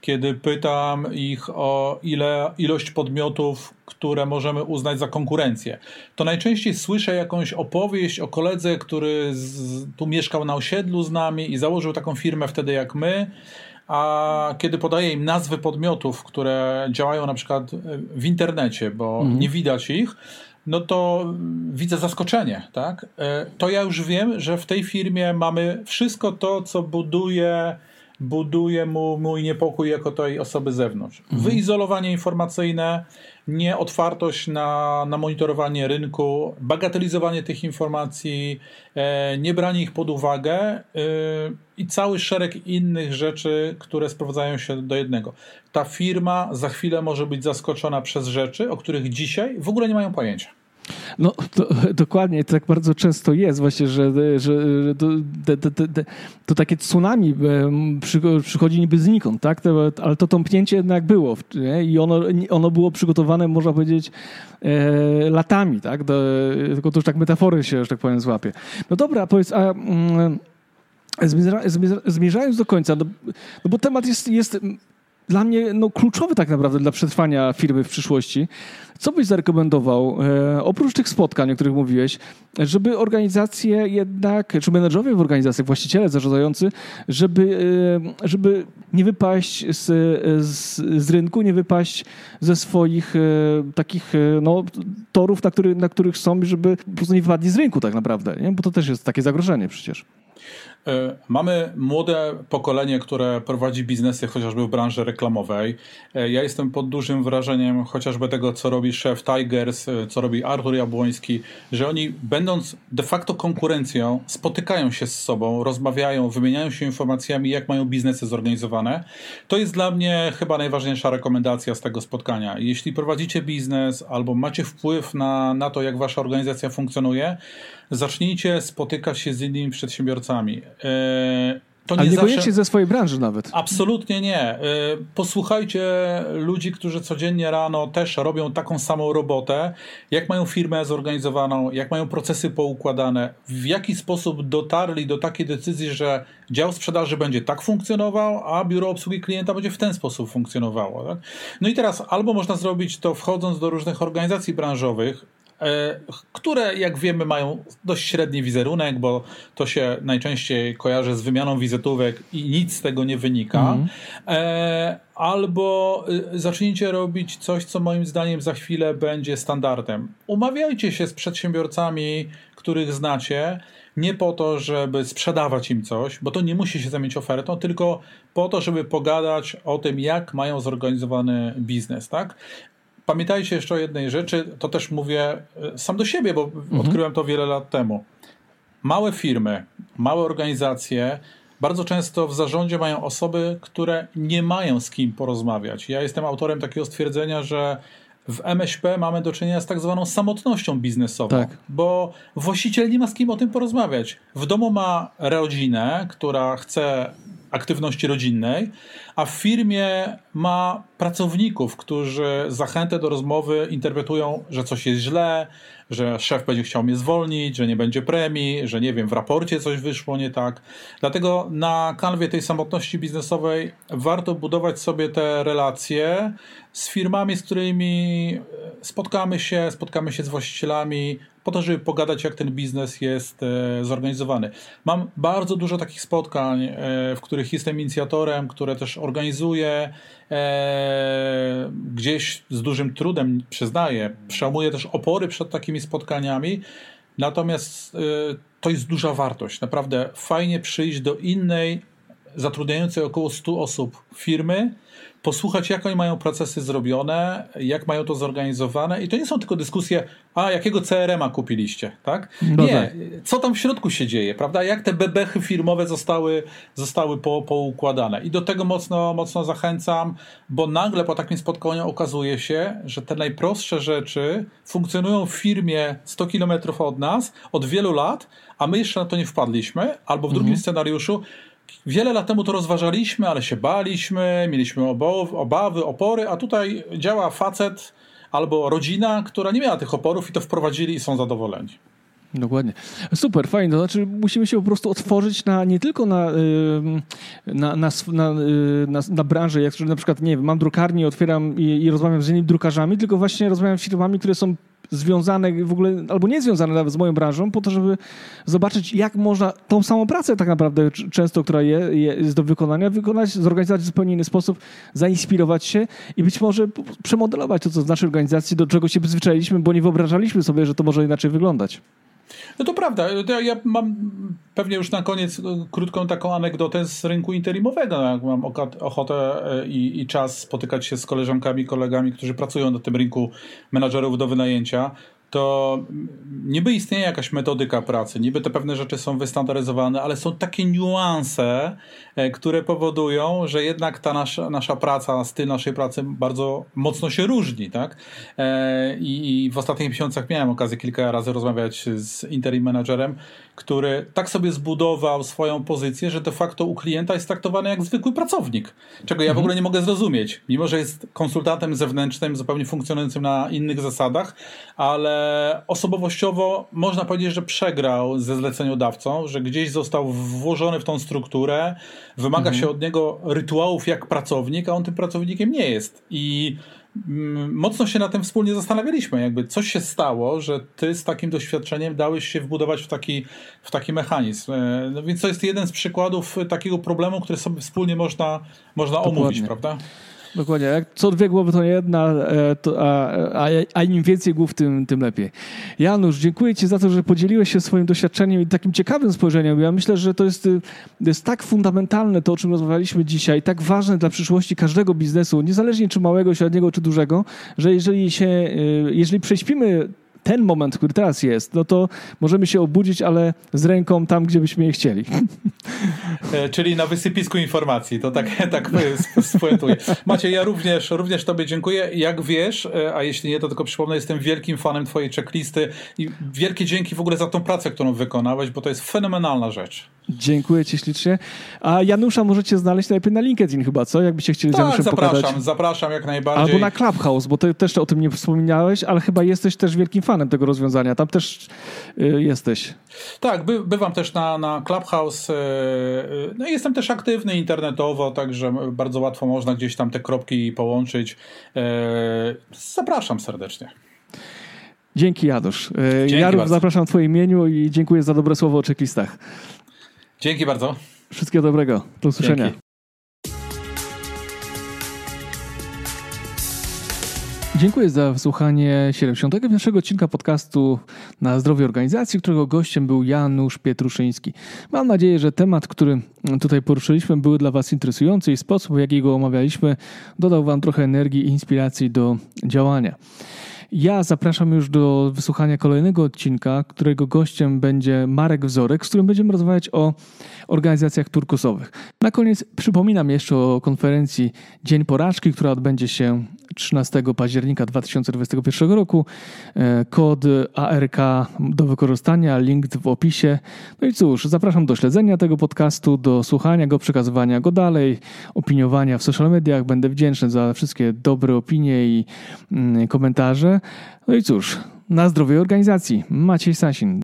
kiedy pytam ich o ile, ilość podmiotów, które możemy uznać za konkurencję. To najczęściej słyszę jakąś opowieść o koledze, który z, tu mieszkał na osiedlu z nami i założył taką firmę wtedy jak my, a kiedy podaję im nazwy podmiotów, które działają na przykład w internecie, bo mhm. nie widać ich, no to widzę zaskoczenie, tak? E, to ja już wiem, że w tej firmie mamy wszystko to, co buduje buduje mu mój niepokój jako tej osoby z zewnątrz. Mhm. Wyizolowanie informacyjne, nieotwartość na, na monitorowanie rynku, bagatelizowanie tych informacji, e, nie branie ich pod uwagę e, i cały szereg innych rzeczy, które sprowadzają się do jednego. Ta firma za chwilę może być zaskoczona przez rzeczy, o których dzisiaj w ogóle nie mają pojęcia. No to, *laughs* dokładnie, tak bardzo często jest właśnie, że, że to, to, takie tsunami przychodzi niby znikąd, tak? ale to tąpnięcie jednak było nie? i ono, ono było przygotowane, można powiedzieć, e, latami, tak? Do, tylko to już tak metafory się, że tak powiem, złapie. No dobra, powiedz, a... Mm, zmierzając do końca, no, no bo temat jest, jest dla mnie no, kluczowy tak naprawdę dla przetrwania firmy w przyszłości. Co byś zarekomendował, e, oprócz tych spotkań, o których mówiłeś, żeby organizacje jednak, czy menedżerowie w organizacjach, właściciele zarządzający, żeby, e, żeby nie wypaść z, z, z rynku, nie wypaść ze swoich e, takich e, no, torów, na, który, na których są, żeby po prostu nie wypadli z rynku tak naprawdę, nie? bo to też jest takie zagrożenie przecież. E, mamy młode pokolenie, które prowadzi biznesy chociażby w branży reklamowej. E, ja jestem pod dużym wrażeniem chociażby tego, co robi szef Tigers, e, co robi Artur Jabłoński, że oni, będąc de facto konkurencją, spotykają się z sobą, rozmawiają, wymieniają się informacjami, jak mają biznesy zorganizowane. To jest dla mnie chyba najważniejsza rekomendacja z tego spotkania. Jeśli prowadzicie biznes albo macie wpływ na, na to, jak wasza organizacja funkcjonuje, zacznijcie spotykać się z innymi przedsiębiorcami. E, to nie Ale niekoniecznie zawsze... ze swojej branży nawet. Absolutnie nie. E, posłuchajcie ludzi, którzy codziennie rano też robią taką samą robotę, jak mają firmę zorganizowaną, jak mają procesy poukładane, w jaki sposób dotarli do takiej decyzji, że dział sprzedaży będzie tak funkcjonował, a biuro obsługi klienta będzie w ten sposób funkcjonowało. Tak? No i teraz albo można zrobić to wchodząc do różnych organizacji branżowych, które jak wiemy mają dość średni wizerunek, bo to się najczęściej kojarzy z wymianą wizytówek i nic z tego nie wynika. Mm. Albo y, zacznijcie robić coś, co moim zdaniem za chwilę będzie standardem. Umawiajcie się z przedsiębiorcami, których znacie, nie po to, żeby sprzedawać im coś, bo to nie musi się zamienić ofertą, tylko po to, żeby pogadać o tym, jak mają zorganizowany biznes, tak? Pamiętajcie jeszcze o jednej rzeczy, to też mówię e, sam do siebie, bo mhm. odkryłem to wiele lat temu. Małe firmy, małe organizacje bardzo często w zarządzie mają osoby, które nie mają z kim porozmawiać. Ja jestem autorem takiego stwierdzenia, że w MŚP mamy do czynienia z tak zwaną samotnością biznesową, tak. bo właściciel nie ma z kim o tym porozmawiać. W domu ma rodzinę, która chce aktywności rodzinnej, a w firmie ma pracowników, którzy zachętę do rozmowy interpretują, że coś jest źle, że szef będzie chciał mnie zwolnić, że nie będzie premii, że nie wiem, w raporcie coś wyszło nie tak. Dlatego na kanwie tej samotności biznesowej warto budować sobie te relacje z firmami, z którymi spotkamy się, spotkamy się z właścicielami, po to, żeby pogadać, jak ten biznes jest e, zorganizowany. Mam bardzo dużo takich spotkań, e, w których jestem inicjatorem, które też organizuję. E, gdzieś z dużym trudem, przyznaję, przełamuję też opory przed takimi spotkaniami. Natomiast to jest duża wartość. Naprawdę fajnie przyjść do innej, zatrudniającej około 100 osób firmy, posłuchać, jak oni mają procesy zrobione, jak mają to zorganizowane. I to nie są tylko dyskusje, a jakiego CRM-a kupiliście, tak? No nie, tak. co tam w środku się dzieje, prawda? Jak te bebechy firmowe zostały, zostały po, poukładane. I do tego mocno, mocno zachęcam, bo nagle po takim spotkaniu okazuje się, że te najprostsze rzeczy funkcjonują w firmie 100 kilometrów od nas od wielu lat, a my jeszcze na to nie wpadliśmy, albo w drugim mhm. scenariuszu Wiele lat temu to rozważaliśmy, ale się baliśmy, mieliśmy obawy, opory, a tutaj działa facet albo rodzina, która nie miała tych oporów i to wprowadzili i są zadowoleni. Dokładnie. Super, fajnie. To znaczy musimy się po prostu otworzyć na nie tylko na, na, na, na, na, na branżę, jak na przykład, nie wiem, mam drukarnię, otwieram i, i rozmawiam z innymi drukarzami, tylko właśnie rozmawiam z firmami, które są związane w ogóle, albo nie związane nawet z moją branżą, po to, żeby zobaczyć, jak można tą samą pracę tak naprawdę często, która je, jest do wykonania, wykonać, zorganizować w zupełnie inny sposób, zainspirować się i być może przemodelować to, co w naszej organizacji, do czego się przyzwyczailiśmy, bo nie wyobrażaliśmy sobie, że to może inaczej wyglądać. No to prawda. Ja, ja mam pewnie już na koniec e, krótką taką anegdotę z rynku interimowego. Jak mam ochotę e, i, i czas spotykać się z koleżankami, kolegami, którzy pracują na tym rynku menadżerów do wynajęcia, to niby istnieje jakaś metodyka pracy, niby te pewne rzeczy są wystandaryzowane, ale są takie niuanse, e, które powodują, że jednak ta nasza, nasza praca, styl naszej pracy bardzo mocno się różni. Tak? E, I, I w ostatnich miesiącach miałem okazję kilka razy rozmawiać z interim managerem, który tak sobie zbudował swoją pozycję, że de facto u klienta jest traktowany jak zwykły pracownik, czego ja w mhm. ogóle nie mogę zrozumieć, mimo że jest konsultantem zewnętrznym, zupełnie funkcjonującym na innych zasadach, ale osobowościowo można powiedzieć, że przegrał ze zleceniodawcą, że gdzieś został włożony w tą strukturę, wymaga mhm. się od niego rytuałów jak pracownik, a on tym pracownikiem nie jest. I mocno się na tym wspólnie zastanawialiśmy, jakby coś się stało, że ty z takim doświadczeniem dałeś się wbudować w taki, w taki mechanizm. E, no więc to jest jeden z przykładów takiego problemu, który sobie wspólnie można, można omówić, prawda? Dokładnie. Jak co dwie głowy to nie jedna, e, to, a, a, a im więcej głów, tym, tym lepiej. Janusz, dziękuję Ci za to, że podzieliłeś się swoim doświadczeniem i takim ciekawym spojrzeniem. Ja myślę, że to jest, jest tak fundamentalne to, o czym rozmawialiśmy dzisiaj, tak ważne dla przyszłości każdego biznesu, niezależnie czy małego, średniego, czy dużego, że jeżeli się, y, jeżeli prześpimy ten moment, który teraz jest, no to możemy się obudzić, ale z ręką tam, gdzie byśmy je chcieli. E, czyli na wysypisku informacji, to tak, *laughs* tak spuentuję. Macie, ja również, również Tobie dziękuję. Jak wiesz, e, a jeśli nie, to tylko przypomnę, jestem wielkim fanem Twojej checklisty i wielkie dzięki w ogóle za tą pracę, którą wykonałeś, bo to jest fenomenalna rzecz. Dziękuję Ci ślicznie. A Janusza możecie znaleźć najlepiej na LinkedIn chyba, co? Jakbyście chcieli tak, z Januszem zapraszam, pogadać. zapraszam jak najbardziej. Albo na Clubhouse, bo ty też o tym nie wspominałeś, ale chyba jesteś też wielkim fanem tego rozwiązania. Tam też y, jesteś. Tak, by, bywam też na, na Clubhouse. Y, y, no jestem też aktywny internetowo, także bardzo łatwo można gdzieś tam te kropki połączyć. Zapraszam serdecznie. Dzięki Janusz. Ja zapraszam w Twoim imieniu i dziękuję za dobre słowo o checklistach. Dzięki bardzo. Wszystkiego dobrego. Do usłyszenia. Dzięki. Dziękuję za wysłuchanie 71. odcinka podcastu na zdrowie organizacji, którego gościem był Janusz Pietruszyński. Mam nadzieję, że temat, który tutaj poruszyliśmy, był dla Was interesujący i sposób, w jaki go omawialiśmy, dodał Wam trochę energii i inspiracji do działania. Ja zapraszam już do wysłuchania kolejnego odcinka, którego gościem będzie Marek Wzorek, z którym będziemy rozmawiać o organizacjach turkusowych. Na koniec przypominam jeszcze o konferencji Dzień Porażki, która odbędzie się 13 października 2021 roku. E, kod ARK do wykorzystania, link w opisie. No i cóż, zapraszam do śledzenia tego podcastu, do słuchania go, przekazywania go dalej, opiniowania w social mediach. Będę wdzięczny za wszystkie dobre opinie i mm, komentarze. No i cóż, na zdrowie organizacji. Maciej Sasin.